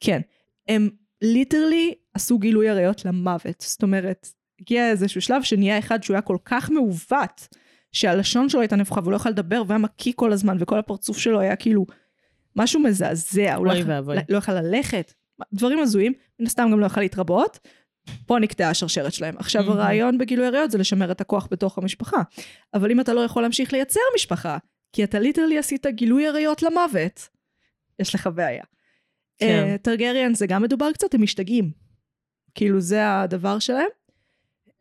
כן, הם ליטרלי עשו גילוי עריות למוות. זאת אומרת, הגיע איזשהו שלב שנהיה אחד שהוא היה כל כך מעוות, שהלשון שלו הייתה נפוחה והוא לא יכול לדבר והיה מקיא כל הזמן, וכל הפרצוף שלו היה כאילו משהו מזעזע, הוא לא. לא יכול ללכת, דברים הזויים, מן הסתם גם לא יכול להתרבות. פה נקטעה השרשרת שלהם. עכשיו מהמם. הרעיון בגילוי עריות זה לשמר את הכוח בתוך המשפחה. אבל אם אתה לא יכול להמשיך לייצר משפחה, כי אתה ליטרלי עשית גילוי עריות למוות, יש לך בעיה. כן. טרגריאן זה גם מדובר קצת, הם משתגעים. כאילו זה הדבר שלהם.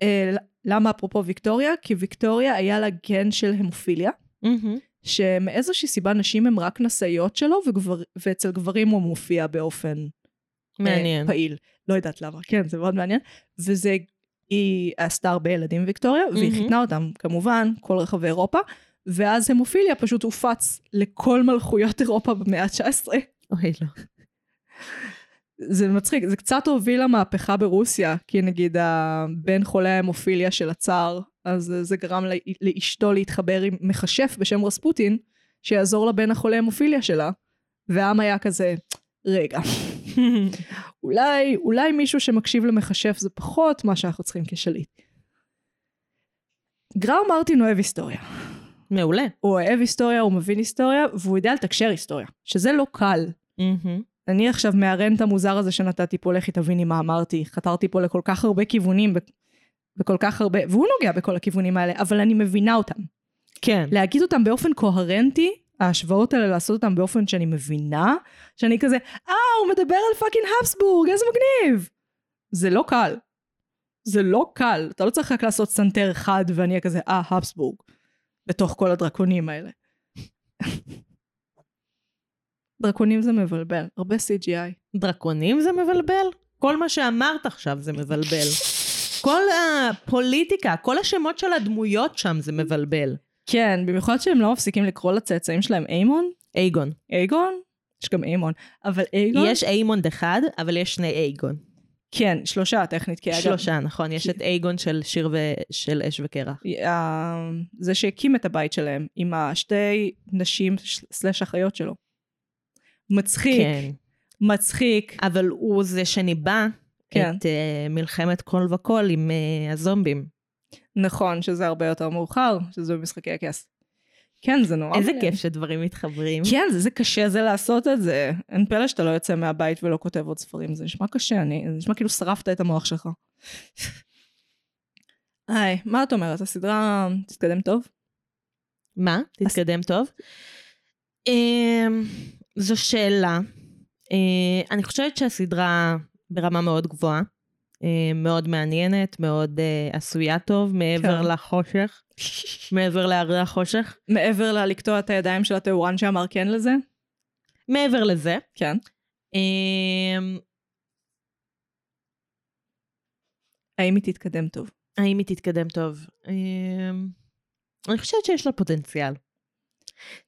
אה, למה אפרופו ויקטוריה? כי ויקטוריה היה לה גן של המופיליה, מהמם. שמאיזושהי סיבה נשים הן רק נשאיות שלו, וגבר, ואצל גברים הוא מופיע באופן אה, מעניין. פעיל. לא יודעת למה, כן, זה מאוד מעניין. וזה, היא עשתה הרבה ילדים ויקטוריה, והיא מהמם. חיתנה אותם, כמובן, כל רחבי אירופה, ואז המופיליה פשוט הופץ לכל מלכויות אירופה במאה ה-19. אוי, לא. זה מצחיק, זה קצת הוביל למהפכה ברוסיה, כי נגיד הבן חולה ההמופיליה של הצאר, אז זה גרם לא- לאשתו להתחבר עם מכשף בשם רספוטין, שיעזור לבן החולה המופיליה שלה, והעם היה כזה, רגע, אולי, אולי מישהו שמקשיב למכשף זה פחות מה שאנחנו צריכים כשליט. גראו מרטין אוהב היסטוריה. מעולה. הוא אוהב היסטוריה, הוא מבין היסטוריה, והוא יודע לתקשר היסטוריה, שזה לא קל. מהמם. אני עכשיו מהרנט המוזר הזה שנתתי פה, לכי תביני מה אמרתי. חתרתי פה לכל כך הרבה כיוונים, בכל כך הרבה, והוא נוגע בכל הכיוונים האלה, אבל אני מבינה אותם. כן. להגיד אותם באופן קוהרנטי, ההשוואות האלה, לעשות אותם באופן שאני מבינה, שאני כזה, אה, הוא מדבר על fucking הפסבורג, איזה מגניב. זה לא קל. זה לא קל. אתה לא צריך רק לעשות סנטר אחד ואני אהיה כזה, אה, הפסבורג. בתוך כל הדרקונים האלה. דרקונים זה מבלבל, הרבה CGI. דרקונים זה מבלבל? כל מה שאמרת עכשיו זה מבלבל. כל הפוליטיקה, כל השמות של הדמויות שם זה מבלבל. כן, במיוחד שהם לא מפסיקים לקרוא לצאצאים שלהם איימון. אייגון. אייגון? יש גם איימון. אבל אייגון... יש איימונד אחד, אבל יש שני אייגון. כן, שלושה טכנית. כי אגב, שלושה, נכון. יש את אייגון של שיר ושל אש וקרח. ה- זה שהקים את הבית שלהם עם השתי נשים סלש אחיות שלו. מצחיק, כן. מצחיק. אבל הוא זה שניבא כן. את uh, מלחמת כל וכל עם uh, הזומבים. נכון שזה הרבה יותר מאוחר, שזה במשחקי הכס. כן, זה נורא איזה מעניין. כיף שדברים מתחברים. כן, זה, זה קשה זה לעשות את זה. אין פלא שאתה לא יוצא מהבית ולא כותב עוד ספרים, זה נשמע קשה, אני, זה נשמע כאילו שרפת את המוח שלך. היי, מה את אומרת? הסדרה תתקדם טוב? מה? תתקדם טוב. אמ, זו שאלה. אה, אני חושבת שהסדרה ברמה מאוד גבוהה. אה, מאוד מעניינת, מאוד אה, עשויה טוב, מעבר כן. לחושך. מעבר להרי החושך. מעבר ללקטוע את הידיים של הטהורן שאמר כן לזה? מעבר לזה. כן. אמ, האם היא תתקדם טוב? האם היא תתקדם טוב? אמ, אני חושבת שיש לה פוטנציאל.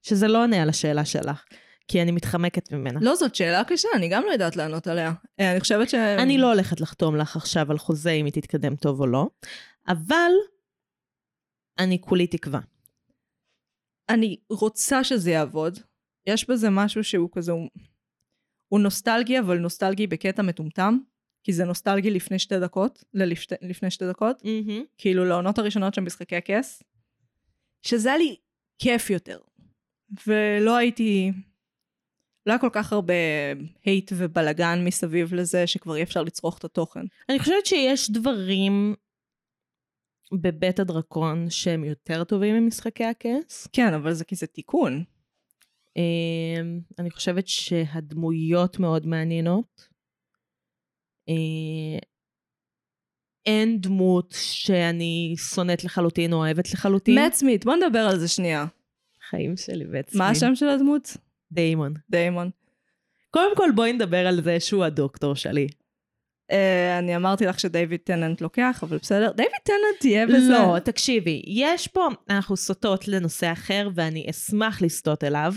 שזה לא עונה על השאלה שלך, כי אני מתחמקת ממנה. לא, זאת שאלה קשה, אני גם לא יודעת לענות עליה. אה, אני חושבת ש... אני לא הולכת לחתום לך עכשיו על חוזה אם היא תתקדם טוב או לא, אבל אני כולי תקווה. אני רוצה שזה יעבוד. יש בזה משהו שהוא כזה... הוא, הוא נוסטלגי, אבל נוסטלגי בקטע מטומטם. כי זה נוסטלגי לפני שתי דקות, ללפני לפני שתי דקות. כאילו לעונות הראשונות של משחקי הכס. שזה היה לי כיף יותר. ולא הייתי... לא היה כל כך הרבה הייט ובלאגן מסביב לזה, שכבר אי אפשר לצרוך את התוכן. אני חושבת שיש דברים בבית הדרקון שהם יותר טובים ממשחקי הכס. כן, אבל זה כי זה תיקון. אמ, אני חושבת שהדמויות מאוד מעניינות. אה, אין דמות שאני שונאת לחלוטין או אוהבת לחלוטין. מאט סמית, בוא נדבר על זה שנייה. חיים שלי בעצמי. מה השם של הדמות? דיימון. דיימון. קודם כל בואי נדבר על זה שהוא הדוקטור שלי. Uh, אני אמרתי לך שדייוויד טננט לוקח, אבל בסדר. דייוויד טננט תהיה בזה. לא, תקשיבי, יש פה, אנחנו סוטות לנושא אחר ואני אשמח לסטות אליו,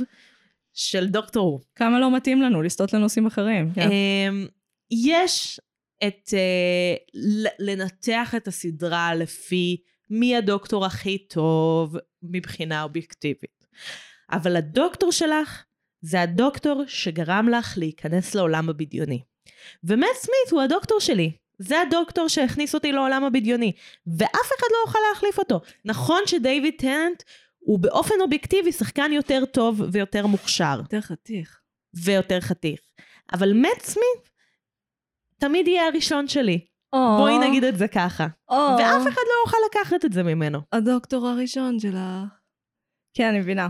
של דוקטור הוא. כמה לא מתאים לנו לסטות לנושאים אחרים. כן. אמ, יש את... ל- לנתח את הסדרה לפי מי הדוקטור הכי טוב מבחינה אובייקטיבית. אבל הדוקטור שלך זה הדוקטור שגרם לך להיכנס לעולם הבדיוני. ומט סמית הוא הדוקטור שלי. זה הדוקטור שהכניס אותי לעולם הבדיוני. ואף אחד לא יוכל להחליף אותו. נכון שדייוויד טננט הוא באופן אובייקטיבי שחקן יותר טוב ויותר מוכשר. יותר חתיך. ויותר חתיך. אבל מט סמית תמיד יהיה הראשון שלי. בואי נגיד את זה ככה. או, ואף אחד לא יוכל לקחת את זה ממנו. הדוקטור הראשון שלך. כן, אני מבינה.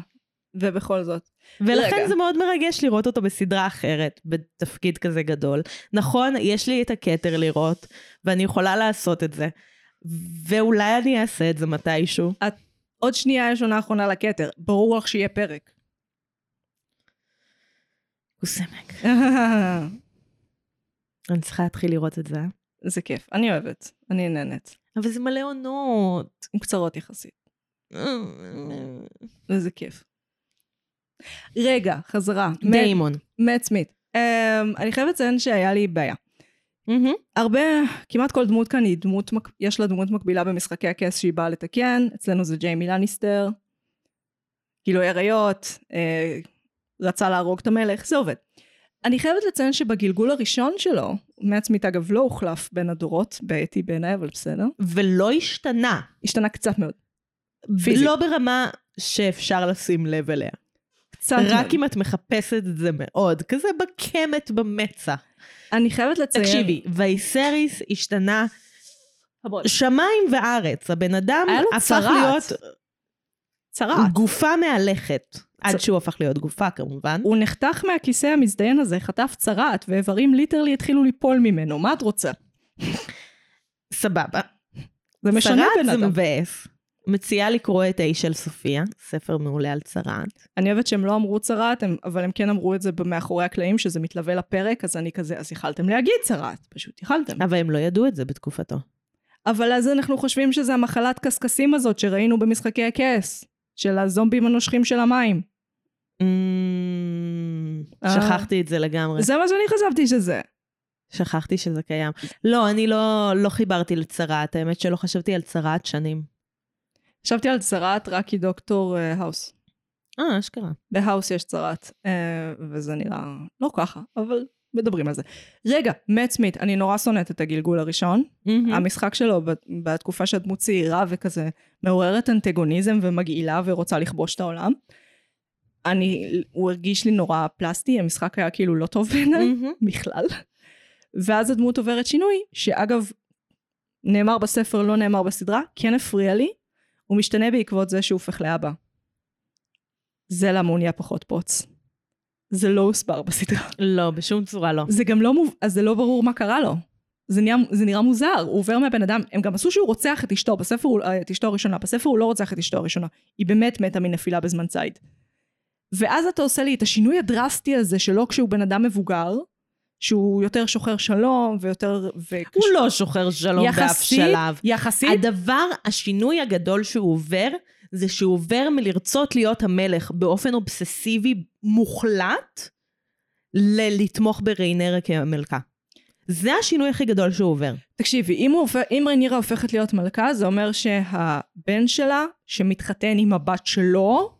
ובכל זאת. ולכן רגע. זה מאוד מרגש לראות אותו בסדרה אחרת, בתפקיד כזה גדול. נכון, יש לי את הכתר לראות, ואני יכולה לעשות את זה. ואולי אני אעשה את זה מתישהו. עוד שנייה יש עונה אחרונה לכתר. ברור לך שיהיה פרק. קוסמק. אני צריכה להתחיל לראות את זה. זה כיף. אני אוהבת. אני נהנית. אבל זה מלא עונות. קצרות יחסית. וזה כיף. רגע, חזרה. דיימון. מאט סמית. Um, אני חייבת לציין שהיה לי בעיה. מהמם. הרבה, כמעט כל דמות כאן היא דמות, יש לה דמות מקבילה במשחקי הכס שהיא באה לתקן, אצלנו זה ג'יימי לניסטר, גילוי עריות, אה, רצה להרוג את המלך, זה עובד. אני חייבת לציין שבגלגול הראשון שלו, מאט סמית אגב לא הוחלף בין הדורות, בעייתי בעיניי, אבל בסדר, ולא השתנה. השתנה קצת מאוד. פיזית. לא ברמה שאפשר לשים לב אליה. קצת רק מאוד. אם את מחפשת את זה מאוד. כזה בקמת במצח. אני חייבת לציין... תקשיבי, וייסריס השתנה שמיים וארץ. הבן אדם הפך צרעת. להיות צרעת. גופה מהלכת. עד שהוא הפך להיות גופה כמובן. הוא נחתך מהכיסא המזדיין הזה, חטף צרעת, ואיברים ליטרלי התחילו ליפול ממנו, מה את רוצה? סבבה. זה משנה צרעת בן זה אדם. מבאס. מציעה לקרוא את האיש של סופיה, ספר מעולה על צרעת. אני אוהבת שהם לא אמרו צרעת, הם, אבל הם כן אמרו את זה מאחורי הקלעים, שזה מתלווה לפרק, אז אני כזה, אז יכלתם להגיד צרעת, פשוט יכלתם. אבל הם לא ידעו את זה בתקופתו. אבל אז אנחנו חושבים שזה המחלת קשקשים הזאת שראינו במשחקי הכס, של הזומבים הנושכים של המים. Mm, אה. שכחתי את זה לגמרי. זה מה שאני חשבתי שזה. שכחתי שזה קיים. לא, אני לא, לא חיברתי לצרעת, האמת שלא חשבתי על צרעת שנים. חשבתי על צרעת רק כי דוקטור אה, האוס. אה, אשכרה. בהאוס יש צרעת, אה, וזה נראה לא ככה, אבל מדברים על זה. רגע, מאט סמית, אני נורא שונאת את הגלגול הראשון. מהמם. המשחק שלו בתקופה שהדמות צעירה וכזה מעוררת אנטגוניזם ומגעילה ורוצה לכבוש את העולם. אני, הוא הרגיש לי נורא פלסטי, המשחק היה כאילו לא טוב בעיניי מהמם. בכלל. ואז הדמות עוברת שינוי, שאגב, נאמר בספר, לא נאמר בסדרה, כן הפריע לי, הוא משתנה בעקבות זה שהוא הופך לאבא. זה למה הוא נהיה פחות פוץ. זה לא הוסבר בסדרה. לא, בשום צורה לא. זה גם לא, מוב... אז זה לא ברור מה קרה לו. זה, נהיה, זה נראה מוזר, הוא עובר מהבן אדם, הם גם עשו שהוא רוצח את אשתו, בספר הוא, אה, את אשתו הראשונה, בספר הוא לא רוצח את אשתו הראשונה, היא באמת מתה מנפילה בזמן ציד. ואז אתה עושה לי את השינוי הדרסטי הזה שלו כשהוא בן אדם מבוגר, שהוא יותר שוחר שלום ויותר... ו... הוא לא שוחר שלום באף יחסית, שלב. יחסית, הדבר, השינוי הגדול שהוא עובר, זה שהוא עובר מלרצות להיות המלך באופן אובססיבי מוחלט, ללתמוך בריינרה כמלכה. זה השינוי הכי גדול שהוא עובר. תקשיבי, אם, הופך, אם רנירה הופכת להיות מלכה, זה אומר שהבן שלה, שמתחתן עם הבת שלו,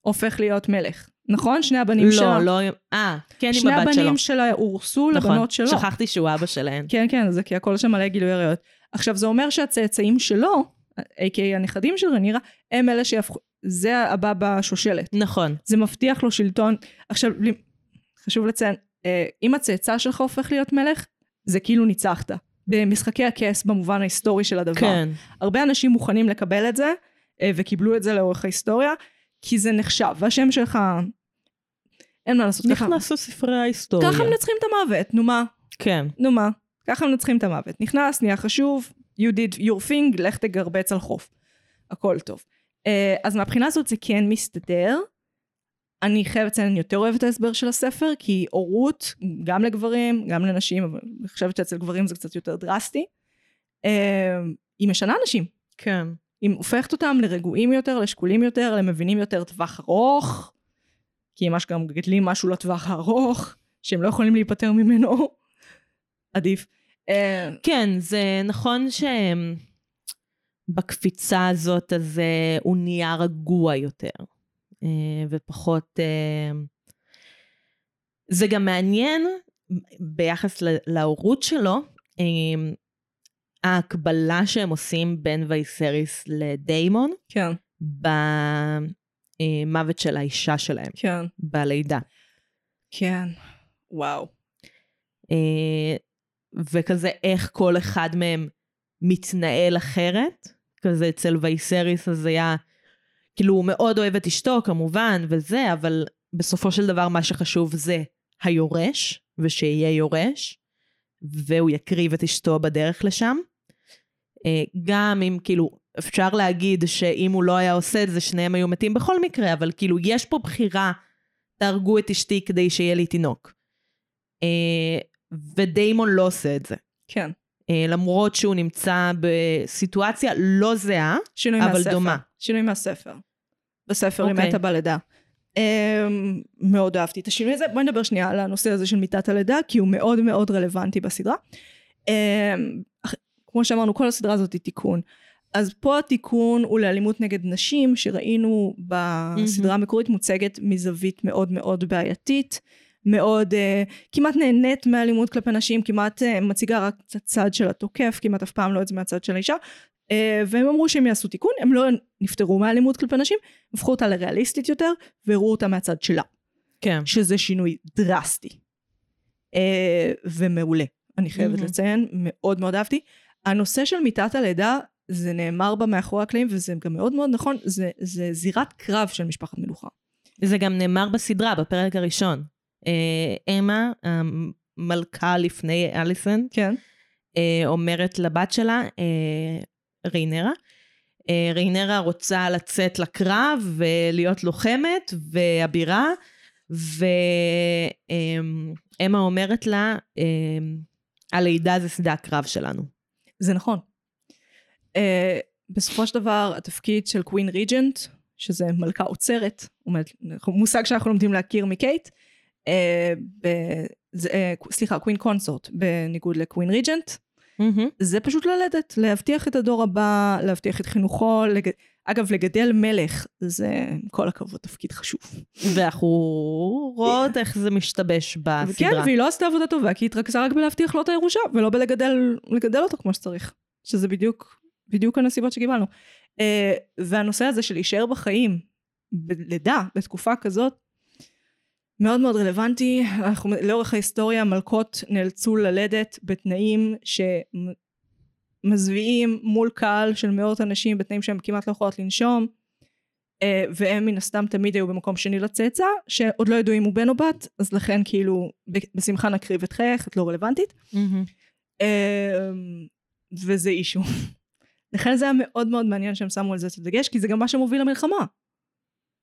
הופך להיות מלך. נכון? שני הבנים שלה. לא, לא, אה, כן עם שני הבת שלו. הבנים שלה הורסו נכון, לבנות שלו. שכחתי שהוא אבא שלהן. כן, כן, זה כי הכל שם מלא גילוי עריות. עכשיו, זה אומר שהצאצאים שלו, a.k.a הנכדים של רנירה, הם אלה שיהפכו, זה הבא בשושלת. נכון. זה מבטיח לו שלטון. עכשיו, חשוב לציין, אה, אם הצאצא שלך הופך להיות מלך, זה כאילו ניצחת. במשחקי הכס במובן ההיסטורי של הדבר. כן. הרבה אנשים מוכנים לקבל את זה, אה, וקיבלו את זה לאורך ההיסטוריה, כי זה נחשב, והשם שלך... אין מה לעשות, ככה, נכנס לספרי ההיסטוריה. ככה מנצחים את המוות, נו מה, כן. נו מה, ככה מנצחים את המוות. נכנס, נהיה חשוב, you did your thing, לך תגרבץ על חוף. הכל טוב. אה, אז מהבחינה הזאת זה כן מסתדר. אני חייבת לציין, אני יותר אוהבת את ההסבר של הספר, כי הורות, גם לגברים, גם לנשים, אבל אני חושבת שאצל גברים זה קצת יותר דרסטי. אה, היא משנה אנשים. כן. היא הופכת אותם לרגועים יותר, לשקולים יותר, למבינים יותר טווח ארוך, כי הם גם גדלים משהו לטווח הארוך, שהם לא יכולים להיפטר ממנו. עדיף. אה, כן, זה נכון שבקפיצה הזאת אז אה, הוא נהיה רגוע יותר, אה, ופחות... זה גם מעניין ביחס להורות שלו, ההקבלה שהם עושים בין וייסריס לדיימון כן, במוות של האישה שלהם, כן, בלידה. כן. וואו. אה, וכזה איך כל אחד מהם מתנהל אחרת. כזה אצל וייסריס אז היה, כאילו הוא מאוד אוהב את אשתו כמובן וזה, אבל בסופו של דבר מה שחשוב זה היורש, ושיהיה יורש, והוא יקריב את אשתו בדרך לשם. אה, גם אם כאילו, אפשר להגיד שאם הוא לא היה עושה את זה, שניהם היו מתים בכל מקרה, אבל כאילו יש פה בחירה, תהרגו את אשתי כדי שיהיה לי תינוק. אה, ודיימון לא עושה את זה. כן. אה, למרות שהוא נמצא בסיטואציה לא זהה, אבל מהספר. דומה. שינוי מהספר. בספר היא אוקיי. מתה בלידה. Um, מאוד אהבתי את השינוי הזה. בואי נדבר שנייה על הנושא הזה של מיטת הלידה, כי הוא מאוד מאוד רלוונטי בסדרה. Um, כמו שאמרנו, כל הסדרה הזאת היא תיקון. אז פה התיקון הוא לאלימות נגד נשים, שראינו בסדרה המקורית מוצגת מזווית מאוד מאוד בעייתית. מאוד uh, כמעט נהנית מאלימות כלפי נשים, כמעט uh, מציגה רק את הצד של התוקף, כמעט אף פעם לא את זה מהצד של האישה. Uh, והם אמרו שהם יעשו תיקון, הם לא נפטרו מאלימות כלפי נשים, הפכו אותה לריאליסטית יותר, והראו אותה מהצד שלה, כן. שזה שינוי דרסטי. Uh, ומעולה, אני חייבת מהמם. לציין, מאוד מאוד אהבתי. הנושא של מיטת הלידה, זה נאמר בה מאחורי הקלעים, וזה גם מאוד מאוד נכון, זה, זה זירת קרב של משפחת מלוכה. זה גם נאמר בסדרה, בפרק הראשון. אה, אמה, המלכה לפני אליסון, כן. אה, אומרת לבת שלה, אה, ריינרה, אה, ריינרה רוצה לצאת לקרב ולהיות לוחמת ואבירה, ואמה אומרת לה, אה, הלידה זה שדה הקרב שלנו. זה נכון. Uh, בסופו של דבר התפקיד של קווין ריג'נט, שזה מלכה עוצרת, מושג שאנחנו לומדים להכיר מקייט, uh, ב, זה, uh, סליחה, קווין קונסורט, בניגוד לקווין ריג'נט, זה פשוט ללדת, להבטיח את הדור הבא, להבטיח את חינוכו, לג... אגב, לגדל מלך, זה כל הכבוד תפקיד חשוב. ואנחנו רואות איך זה משתבש כן, בסדרה. והיא לא עשתה עבודה טובה, כי היא התרכזה רק בלהבטיח לו את הירושה, ולא בלגדל לגדל אותו כמו שצריך. שזה בדיוק, בדיוק הנסיבות שקיבלנו. Uh, והנושא הזה של להישאר בחיים, בלידה, בתקופה כזאת, מאוד מאוד רלוונטי. אנחנו, לאורך ההיסטוריה מלכות נאלצו ללדת בתנאים שמזוויעים מול קהל של מאות אנשים, בתנאים שהן כמעט לא יכולות לנשום. אה, והם מן הסתם תמיד היו במקום שני לצאצא, שעוד לא ידעו אם הוא בן או בת, אז לכן כאילו בשמחה נקריב את חייך, את לא רלוונטית. מהמם. אה, וזה אישו. לכן זה היה מאוד מאוד מעניין שהם שמו על זה את הדגש, כי זה גם מה שמוביל למלחמה.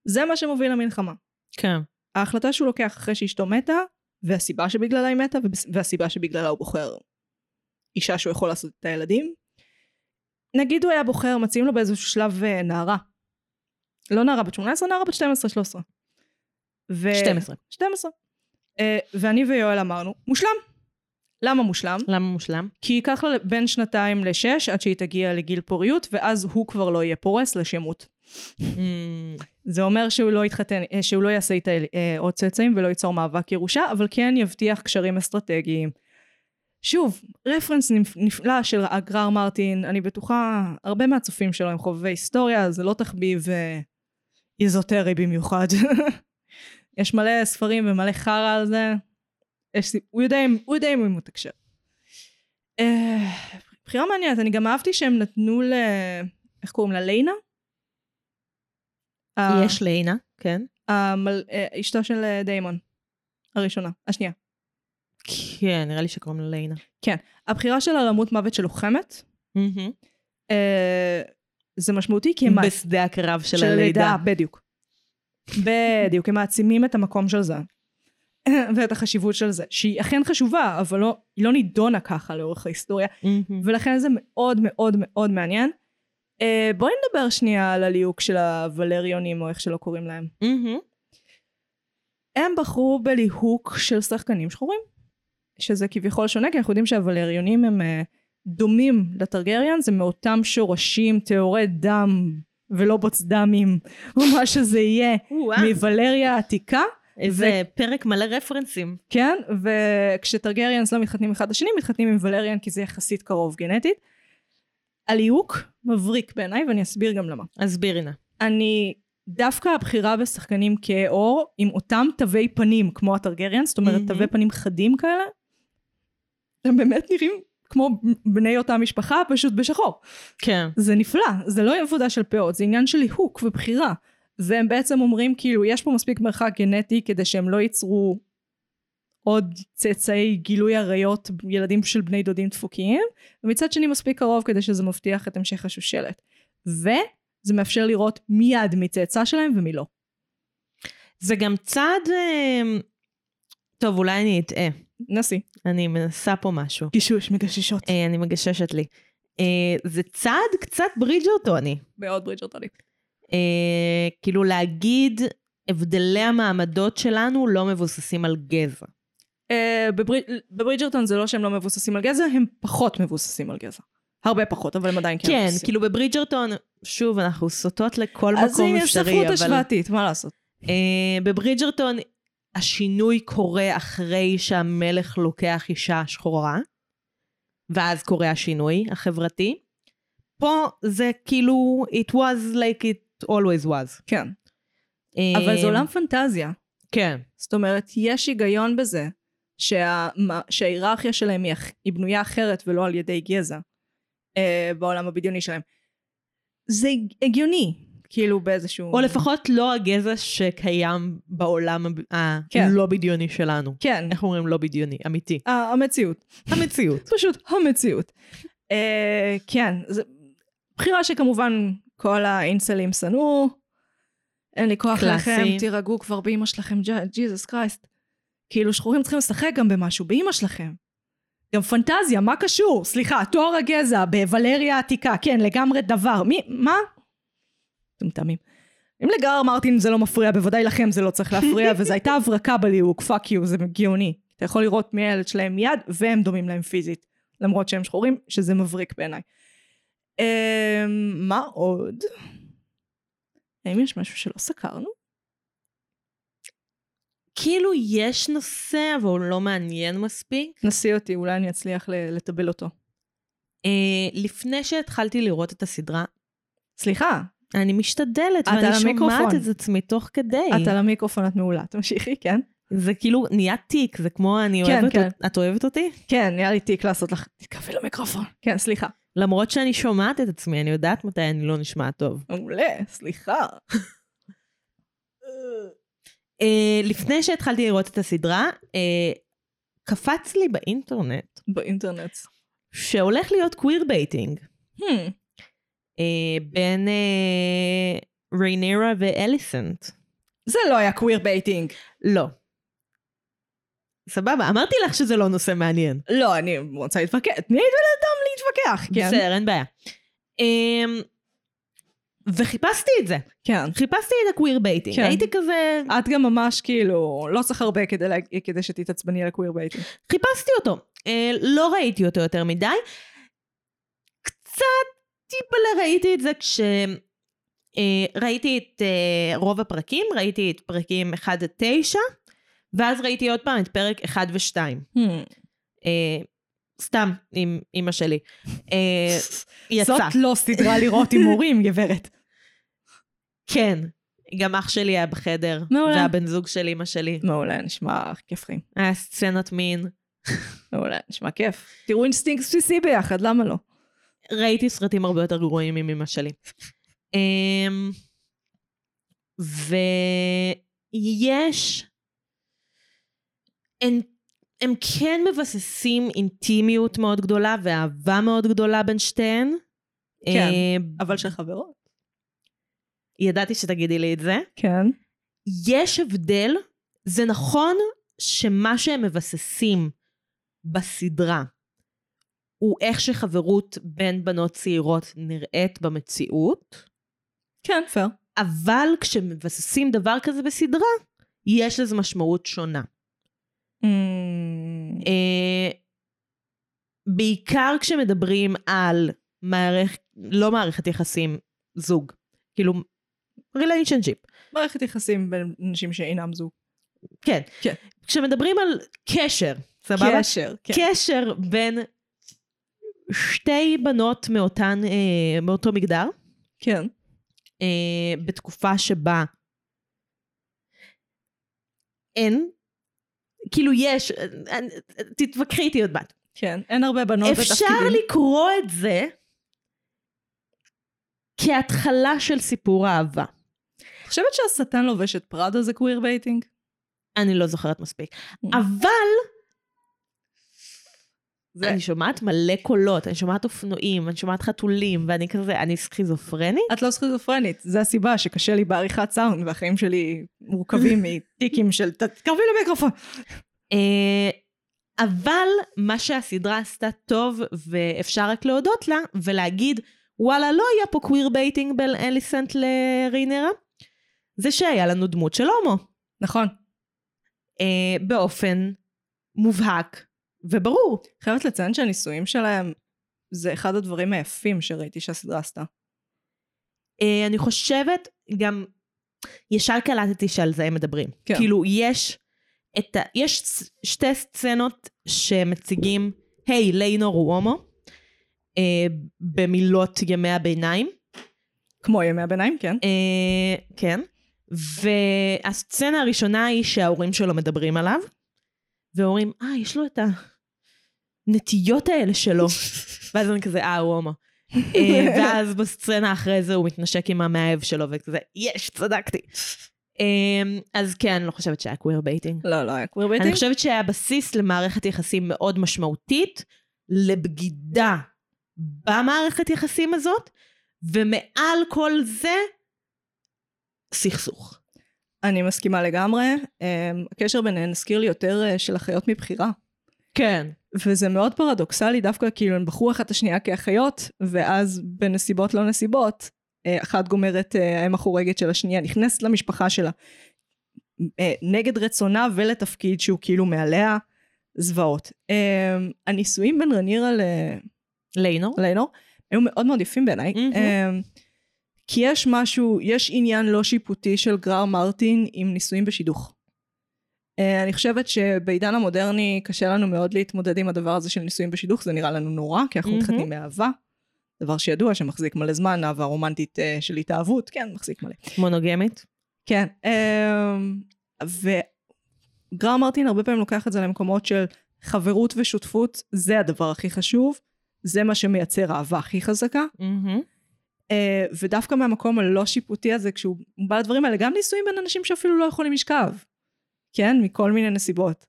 זה מה שמוביל למלחמה. כן. ההחלטה שהוא לוקח אחרי שאשתו מתה, והסיבה שבגללה היא מתה, והסיבה שבגללה הוא בוחר אישה שהוא יכול לעשות את הילדים. נגיד הוא היה בוחר, מציעים לו באיזשהו שלב אה, נערה. לא נערה בת 18, נערה בת 12-13. ו... 12. 12. אה, ואני ויואל אמרנו, מושלם. למה מושלם? למה מושלם? כי ייקח לה בין שנתיים לשש עד שהיא תגיע לגיל פוריות, ואז הוא כבר לא יהיה פורס לשמות. זה אומר שהוא לא יתחתן, אה, שהוא לא יעשה איתה אה, עוד צאצאים ולא ייצור מאבק ירושה, אבל כן יבטיח קשרים אסטרטגיים. שוב, רפרנס נפ- נפלא של אגרר מרטין, אני בטוחה, הרבה מהצופים שלו הם חובבי היסטוריה, זה לא תחביב אה, איזוטרי במיוחד. יש מלא ספרים ומלא חרא על זה. יש, הוא יודע אם הוא יודע אם הוא מתקשר. אה, בחירה מעניינת, אני גם אהבתי שהם נתנו ל... איך קוראים לה? ליינה? יש לינה, כן. המל... אה, אשתו של אה, דיימון. הראשונה. השנייה. כן, נראה לי שקוראים לה לינה. הבחירה שלה למות מוות של לוחמת, זה משמעותי כי הם... בשדה הקרב של של הלידה. בדיוק. בדיוק, הם מעצימים את המקום של זה. ואת החשיבות של זה, שהיא אכן חשובה, אבל לא, היא לא נידונה ככה לאורך ההיסטוריה, מהמם. ולכן זה מאוד מאוד מאוד מעניין. אה, בואי נדבר שנייה על הליהוק של הוולריונים, או איך שלא קוראים להם. מהמם. הם בחרו בליהוק של שחקנים שחורים. שזה כביכול שונה, כי אנחנו יודעים שהוולריונים הם אה, דומים לטרגריאנס, הם מאותם שורשים, טהורי דם ולא בוצדמים, או מה שזה יהיה, מוולריה העתיקה. איזה פרק מלא רפרנסים. כן, וכשטרגריאנס לא מתחתנים אחד לשני, מתחתנים עם ולריאן כי זה יחסית קרוב גנטית. הליהוק מבריק בעיניי, ואני אסביר גם למה. הסבירי נא. אני, דווקא הבחירה בשחקנים כהי עור, עם אותם תווי פנים כמו הטרגריאנס, זאת אומרת מהמם. תווי פנים חדים כאלה, הם באמת נראים כמו בני אותה משפחה, פשוט בשחור. כן. זה נפלא, זה לא עבודה של פאות, זה עניין של ליהוק ובחירה. והם בעצם אומרים כאילו, יש פה מספיק מרחק גנטי כדי שהם לא ייצרו עוד צאצאי גילוי עריות, ילדים של בני דודים דפוקים, ומצד שני מספיק קרוב כדי שזה מבטיח את המשך השושלת. וזה מאפשר לראות מיד מי צאצא שלהם ומי לא. זה גם צעד... אה, טוב, אולי אני אטעה. נסי. אני מנסה פה משהו. גישוש, מגששות. אה, אני מגששת לי. אה, זה צעד קצת ברידג'רטוני. מאוד ברידג'רטוני. אה, כאילו להגיד, הבדלי המעמדות שלנו לא מבוססים על גזע. אה, בברי- בברידג'רטון זה לא שהם לא מבוססים על גזע, הם פחות מבוססים על גזע. הרבה פחות, אבל הם עדיין כן כן, מבוססים. כאילו בברידג'רטון, שוב, אנחנו סוטות לכל אז מקום אפשרי, ספרות אבל... השוואתית, מה לעשות? אה, בברידג'רטון השינוי קורה אחרי שהמלך לוקח אישה שחורה, ואז קורה השינוי החברתי. פה זה כאילו, it was like it always was. כן. אבל זה עולם פנטזיה. כן. זאת אומרת, יש היגיון בזה שה... שההיררכיה שלהם היא, בנויה אחרת ולא על ידי גזע אה, בעולם הבדיוני שלהם. זה הגיוני, כאילו באיזשהו... או לפחות לא הגזע שקיים בעולם הב- כן. הלא בדיוני שלנו. כן, איך אומרים לא בדיוני? אמיתי. ה- המציאות. המציאות. פשוט המציאות. אה, כן, זה בחירה שכמובן כל האינסלים שנאו. אין לי כוח קלאסי. לכם, תירגעו כבר באמא שלכם, Jesus Christ. כאילו שחורים צריכים לשחק גם במשהו, באמא שלכם. גם פנטזיה, מה קשור? סליחה, תואר הגזע בוולריה העתיקה, כן, לגמרי דבר. מי, מה? טומטמים. אם לג'ורג' מרטין זה לא מפריע, בוודאי לכם זה לא צריך להפריע, וזו הייתה הברקה בליהוק, fuck you, זה גאוני. אתה יכול לראות מי הילד שלהם מיד, והם דומים להם פיזית. למרות שהם שחורים, שזה מבריק בעיניי. אמ, מה עוד? האם יש משהו שלא סקרנו? כאילו יש נושא, אבל הוא לא מעניין מספיק. נסי אותי, אולי אני אצליח לטבל אותו. אה, לפני שהתחלתי לראות את הסדרה, סליחה, אני משתדלת, ואני. שומעת את עצמי תוך כדי. את על המיקרופון, את מעולה. תמשיכי, כן? זה כאילו נהיה תיק, זה כמו אני כן, אוהבת, כן. את אוהבת אותי? כן, נהיה לי תיק לעשות לך, תתקרבי למיקרופון. כן, סליחה. למרות שאני שומעת את עצמי, אני יודעת מתי אני לא נשמעת טוב. מעולה, סליחה. אה, לפני שהתחלתי לראות את הסדרה, אה, קפץ לי באינטרנט באינטרנט. שהולך להיות queer baiting Hmm, אה, בין ריינרה ואליסנט. זה לא היה queer baiting. לא. סבבה, אמרתי לך שזה לא נושא מעניין. לא, אני רוצה להתווכח. תני לבן אדם להתווכח, כן. בסדר, אין בעיה. אמ, וחיפשתי את זה, כן. חיפשתי את ה queer baiting. כן. הייתי כזה, את גם ממש כאילו, לא צריך הרבה כדי, לה... כדי שתתעצבני על ה queer baiting. חיפשתי אותו. אה, לא ראיתי אותו יותר מדי. קצת טיפלה ראיתי את זה כש... אה, ראיתי את אה, רוב הפרקים, ראיתי את פרקים 1 עד 9, ואז ראיתי עוד פעם את פרק 1 ו-2. Hmm. אה, סתם עם אימא שלי. אה, יצא. זאת לא סדרה לראות עם הורים, גברת. כן. גם אח שלי היה בחדר, מעולה. והבן זוג של אימא שלי. מעולה, נשמע כיף חיים. היה סצנת מין. מעולה, נשמע כיף. תראו אינסטינקט בסיסי ביחד, למה לא? ראיתי סרטים הרבה יותר גרועים עם אמא שלי. אמ, ויש... הם, הם כן מבססים אינטימיות מאוד גדולה ואהבה מאוד גדולה בין שתיהן. כן. אה, אבל של חברות. ידעתי שתגידי לי את זה. כן. יש הבדל, זה נכון שמה שהם מבססים בסדרה הוא איך שחברות בין בנות צעירות נראית במציאות, כן, פייר. אבל כשמבססים דבר כזה בסדרה, יש לזה משמעות שונה. Mm, אה, בעיקר כשמדברים על מערכת, לא מערכת יחסים, זוג. כאילו, ריליישנשיפ. מערכת יחסים בין אנשים שאינם זוג. כן. כן. כשמדברים על קשר, סבבה? קשר, כן. קשר בין שתי בנות מאותן, אה, מאותו מגדר, כן. אה, בתקופה שבה אין, כאילו יש, אה, אה, תתווכחי איתי עוד מעט. כן. אין הרבה בנות אפשר בתפקידים. לקרוא את זה כהתחלה של סיפור אהבה. חושבת שהשטן לובש את פראדה זה queer baiting? אני לא זוכרת מספיק. Mm. אבל זה- אני שומעת מלא קולות, אני שומעת אופנועים, אני שומעת חתולים, ואני כזה, אני סכיזופרנית? את לא סכיזופרנית, זה הסיבה שקשה לי בעריכת סאונד והחיים שלי מורכבים מטיקים של תתקרבי למיקרופון. אה, אבל מה שהסדרה עשתה טוב, ואפשר רק להודות לה, ולהגיד, וואלה, לא היה פה queer baiting בין אליסנט לריינרה, זה שהיה לנו דמות של הומו. נכון. אה, באופן מובהק וברור. חייבת לציין שהניסויים שלהם זה אחד הדברים היפים שראיתי שהסדרה עשתה. אה, אני חושבת, גם ישר קלטתי שעל זה הם מדברים. כן. כאילו, יש את ה... יש שתי סצנות שמציגים, היי, ליינור הוא הומו, אה, במילות ימי הביניים. כמו ימי הביניים, כן. אה, כן. והסצנה הראשונה היא שההורים שלו מדברים עליו, ואומרים, אה, יש לו את הנטיות האלה שלו. ואז אני כזה, אה, הוא הומו. אה, ואז בסצנה אחרי זה הוא מתנשק עם המאהב שלו, וכזה, יש, צדקתי. אה, אז כן, אני לא חושבת שהיה queer baiting. לא, לא היה queer אני baiting. חושבת שהיה בסיס למערכת יחסים מאוד משמעותית, לבגידה במערכת יחסים הזאת, ומעל כל זה, סכסוך. אני מסכימה לגמרי. אמ, הקשר ביניהן הזכיר לי יותר אה, של אחיות מבחירה. כן. וזה מאוד פרדוקסלי, דווקא כאילו הן בחרו אחת השנייה כאחיות, ואז בנסיבות לא נסיבות, אה, אחת גומרת אה, האם החורגת של השנייה, נכנסת למשפחה שלה, אה, נגד רצונה ולתפקיד שהוא כאילו מעליה, זוועות. הנישואים בין רנירה ל... ליינור? ליינור, היו מאוד מאוד יפים בעיניי. אמ, כי יש משהו, יש עניין לא שיפוטי של גרר מרטין עם נישואים בשידוך. אה, אני חושבת שבעידן המודרני קשה לנו מאוד להתמודד עם הדבר הזה של נישואים בשידוך, זה נראה לנו נורא, כי אנחנו. מתחתנים מאהבה. דבר שידוע שמחזיק מלא זמן, אהבה רומנטית אה, של התאהבות, כן, מחזיק מלא. מונוגמית? כן, אמ, וגרר מרטין הרבה פעמים לוקח את זה למקומות של חברות ושותפות, זה הדבר הכי חשוב, זה מה שמייצר אהבה הכי חזקה. אה, ודווקא מהמקום הלא שיפוטי הזה, כשהוא בא לדברים האלה, גם נישואים בין אנשים שאפילו לא יכולים לשכב, כן? מכל מיני נסיבות.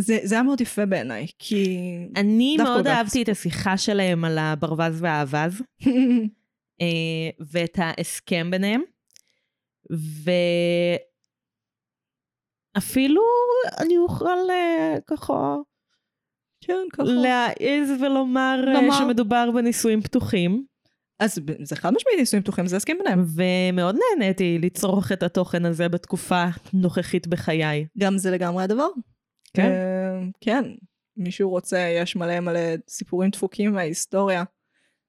זה, זה היה מאוד יפה בעיניי, כי... אני מאוד אהבתי את השיחה שלהם על הברווז והאווז, אה, ואת ההסכם ביניהם, ואפילו אני אוכל אה, ככה כן, ככה. להעז ולומר אה, לומר. שמדובר בנישואים פתוחים, אז זה חד משמעית נישואים פתוחים, זה הסכם ביניהם. ומאוד נהניתי לצרוך את התוכן הזה בתקופה נוכחית בחיי. גם זה לגמרי הדבר. כן? אה, כן. מישהו רוצה, יש מלא מלא סיפורים דפוקים מההיסטוריה.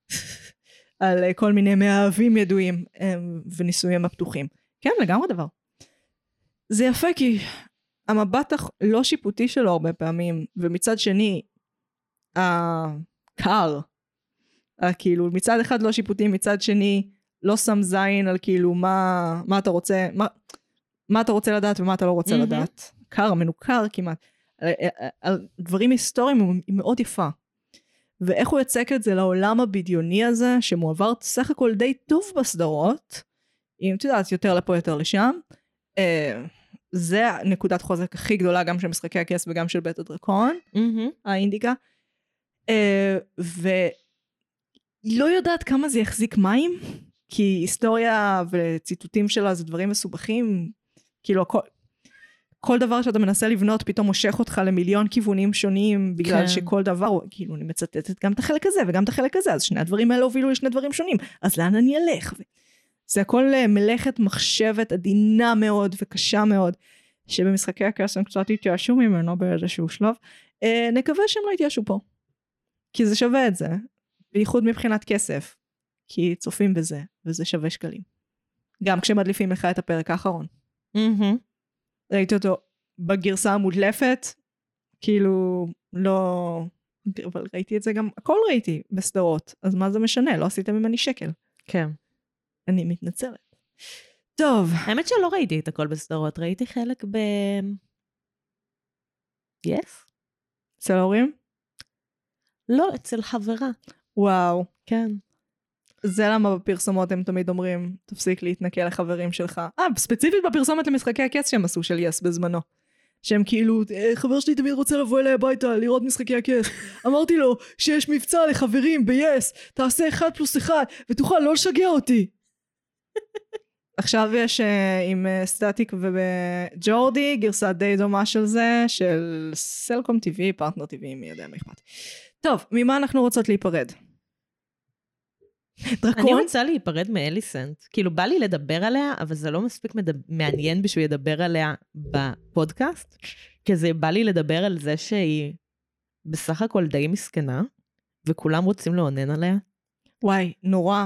על אה, כל מיני מאהבים ידועים אה, ונישואים הפתוחים. כן, לגמרי דבר. זה יפה כי המבט הלא שיפוטי שלו הרבה פעמים, ומצד שני, הקר, כאילו מצד אחד לא שיפוטי, מצד שני לא שם זין על כאילו מה, מה אתה רוצה, מה, מה אתה רוצה לדעת ומה אתה לא רוצה מהמם. לדעת. קר, מנוכר כמעט. על, על, על דברים היסטוריים היא מאוד יפה. ואיך הוא יצק את זה לעולם הבדיוני הזה, שמועבר סך הכל די טוב בסדרות, אם את יודעת, יותר לפה יותר לשם. אה, זה נקודת חוזק הכי גדולה גם של משחקי הכס וגם של בית הדרקון, מהמם. האינדיקה. אה, והיא לא יודעת כמה זה יחזיק מים, כי היסטוריה וציטוטים שלה זה דברים מסובכים, כאילו הכל... כל דבר שאתה מנסה לבנות פתאום מושך אותך למיליון כיוונים שונים בגלל כן. שכל דבר, כאילו אני מצטטת גם את החלק הזה וגם את החלק הזה, אז שני הדברים האלה הובילו לשני דברים שונים, אז לאן אני אלך? ו- זה הכל אה, מלאכת מחשבת עדינה מאוד וקשה מאוד, שבמשחקי הקסם קצת התייאשו ממנו באיזשהו שלב. אה, נקווה שהם לא יתייאשו פה. כי זה שווה את זה, בייחוד מבחינת כסף. כי צופים בזה, וזה שווה שקלים. גם כשמדליפים לך את הפרק האחרון. מהמם. ראיתי אותו בגרסה המודלפת, כאילו, לא... אבל ראיתי את זה גם, הכל ראיתי בסדרות, אז מה זה משנה? לא עשיתם ממני שקל. כן. אני מתנצלת. טוב, האמת שלא ראיתי את הכל בסדרות, ראיתי חלק ב... yes? אצל ההורים? לא, אצל חברה. וואו. כן. זה למה בפרסומות הם תמיד אומרים, תפסיק להתנכל לחברים שלך. אה, ספציפית בפרסומת למשחקי הכס שהם עשו של yes בזמנו. שהם כאילו, "אה, חבר שלי תמיד רוצה לבוא אליי הביתה לראות משחקי הכס. אמרתי לו שיש מבצע לחברים ב-yes, תעשה אחד פלוס אחד, ותוכל לא לשגע אותי. עכשיו יש אה, עם אה, סטטיק וג'ורדי גרסה די דומה של זה, של סלקום TV, פרטנר TV, מי יודע מה אכפת. טוב, ממה אנחנו רוצות להיפרד? אני דרקון? רוצה להיפרד מאליסנט. כאילו, בא לי לדבר עליה, אבל זה לא מספיק מדבר, מעניין בשביל לדבר עליה בפודקאסט, כי זה בא לי לדבר על זה שהיא בסך הכל די מסכנה, וכולם רוצים לאונן עליה. וואי, נורא.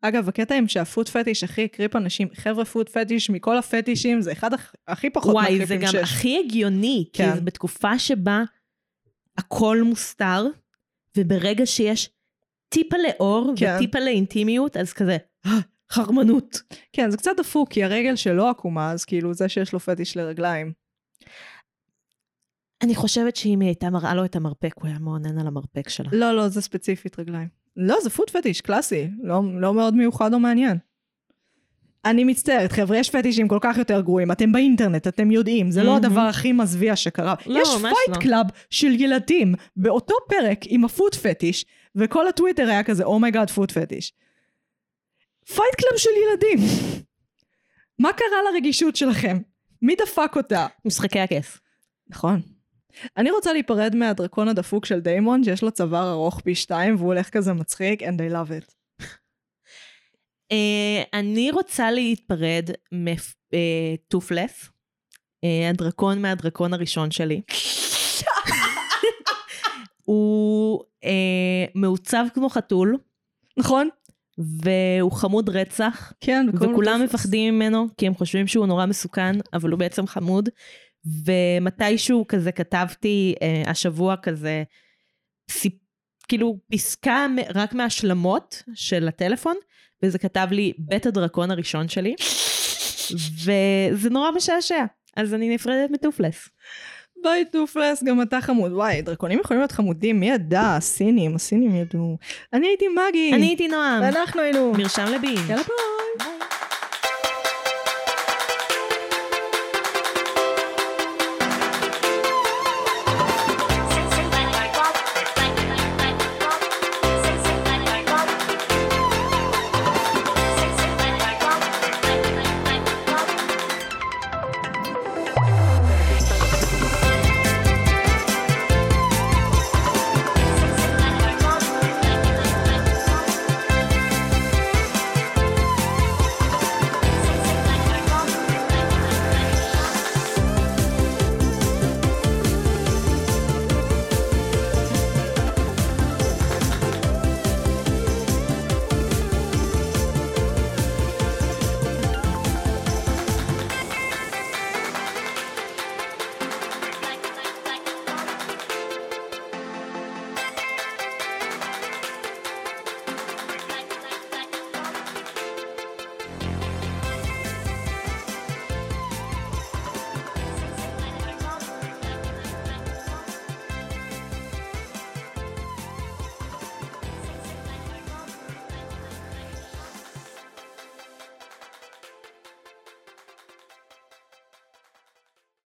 אגב, הקטע עם שה foot fetish הכי הקריפ אנשים, חבר'ה foot fetish מכל הפטישים, זה אחד הכ- הכי פחות וואי, זה שיש. גם הכי הגיוני, כי כן. זה בתקופה שבה הכל מוסתר, וברגע שיש טיפה לאור כן. וטיפה לאינטימיות, אז כזה, "אה, חרמנות. כן, זה קצת דפוק, כי הרגל שלו עקומה, אז כאילו זה שיש לו פטיש לרגליים. אני חושבת שאם היא הייתה מראה לו את המרפק, הוא היה מאונן על המרפק שלה. לא, לא, זה ספציפית רגליים. לא, זה foot fetish, קלאסי. לא, לא מאוד מיוחד או מעניין. אני מצטערת, חבר'ה, יש פטישים כל כך יותר גרועים. אתם באינטרנט, אתם יודעים, זה לא. הדבר הכי מזוויע שקרה. לא, יש fight לא. club של ילדים באותו פרק עם ה foot fetish, וכל הטוויטר היה כזה, oh my god, foot fetish. fight club של ילדים. מה קרה לרגישות שלכם? מי דפק אותה? משחקי הכס. נכון. אני רוצה להיפרד מהדרקון הדפוק של דיימון, שיש לו צוואר ארוך פי שתיים, והוא הולך כזה מצחיק, and I love it. Uh, אני רוצה להיפרד מ Toothless, uh, הדרקון מהדרקון הראשון שלי. הוא מעוצב כמו חתול, נכון? והוא חמוד רצח, כן, וכולם. מפחדים ממנו, כי הם חושבים שהוא נורא מסוכן, אבל הוא בעצם חמוד. ומתישהו כזה כתבתי uh, השבוע כזה, סיפ... כאילו פסקה רק מהשלמות של הטלפון, וזה כתב לי בית הדרקון הראשון שלי, וזה נורא משעשע. אז אני נפרדת מ Toothless. ביי Toothless, גם אתה חמוד. וואי, דרקונים יכולים להיות חמודים, מי ידע? הסינים, הסינים ידעו. אני הייתי מגי. אני הייתי נועם, ואנחנו היינו. מרשם לבינג'. יאללה. ביי.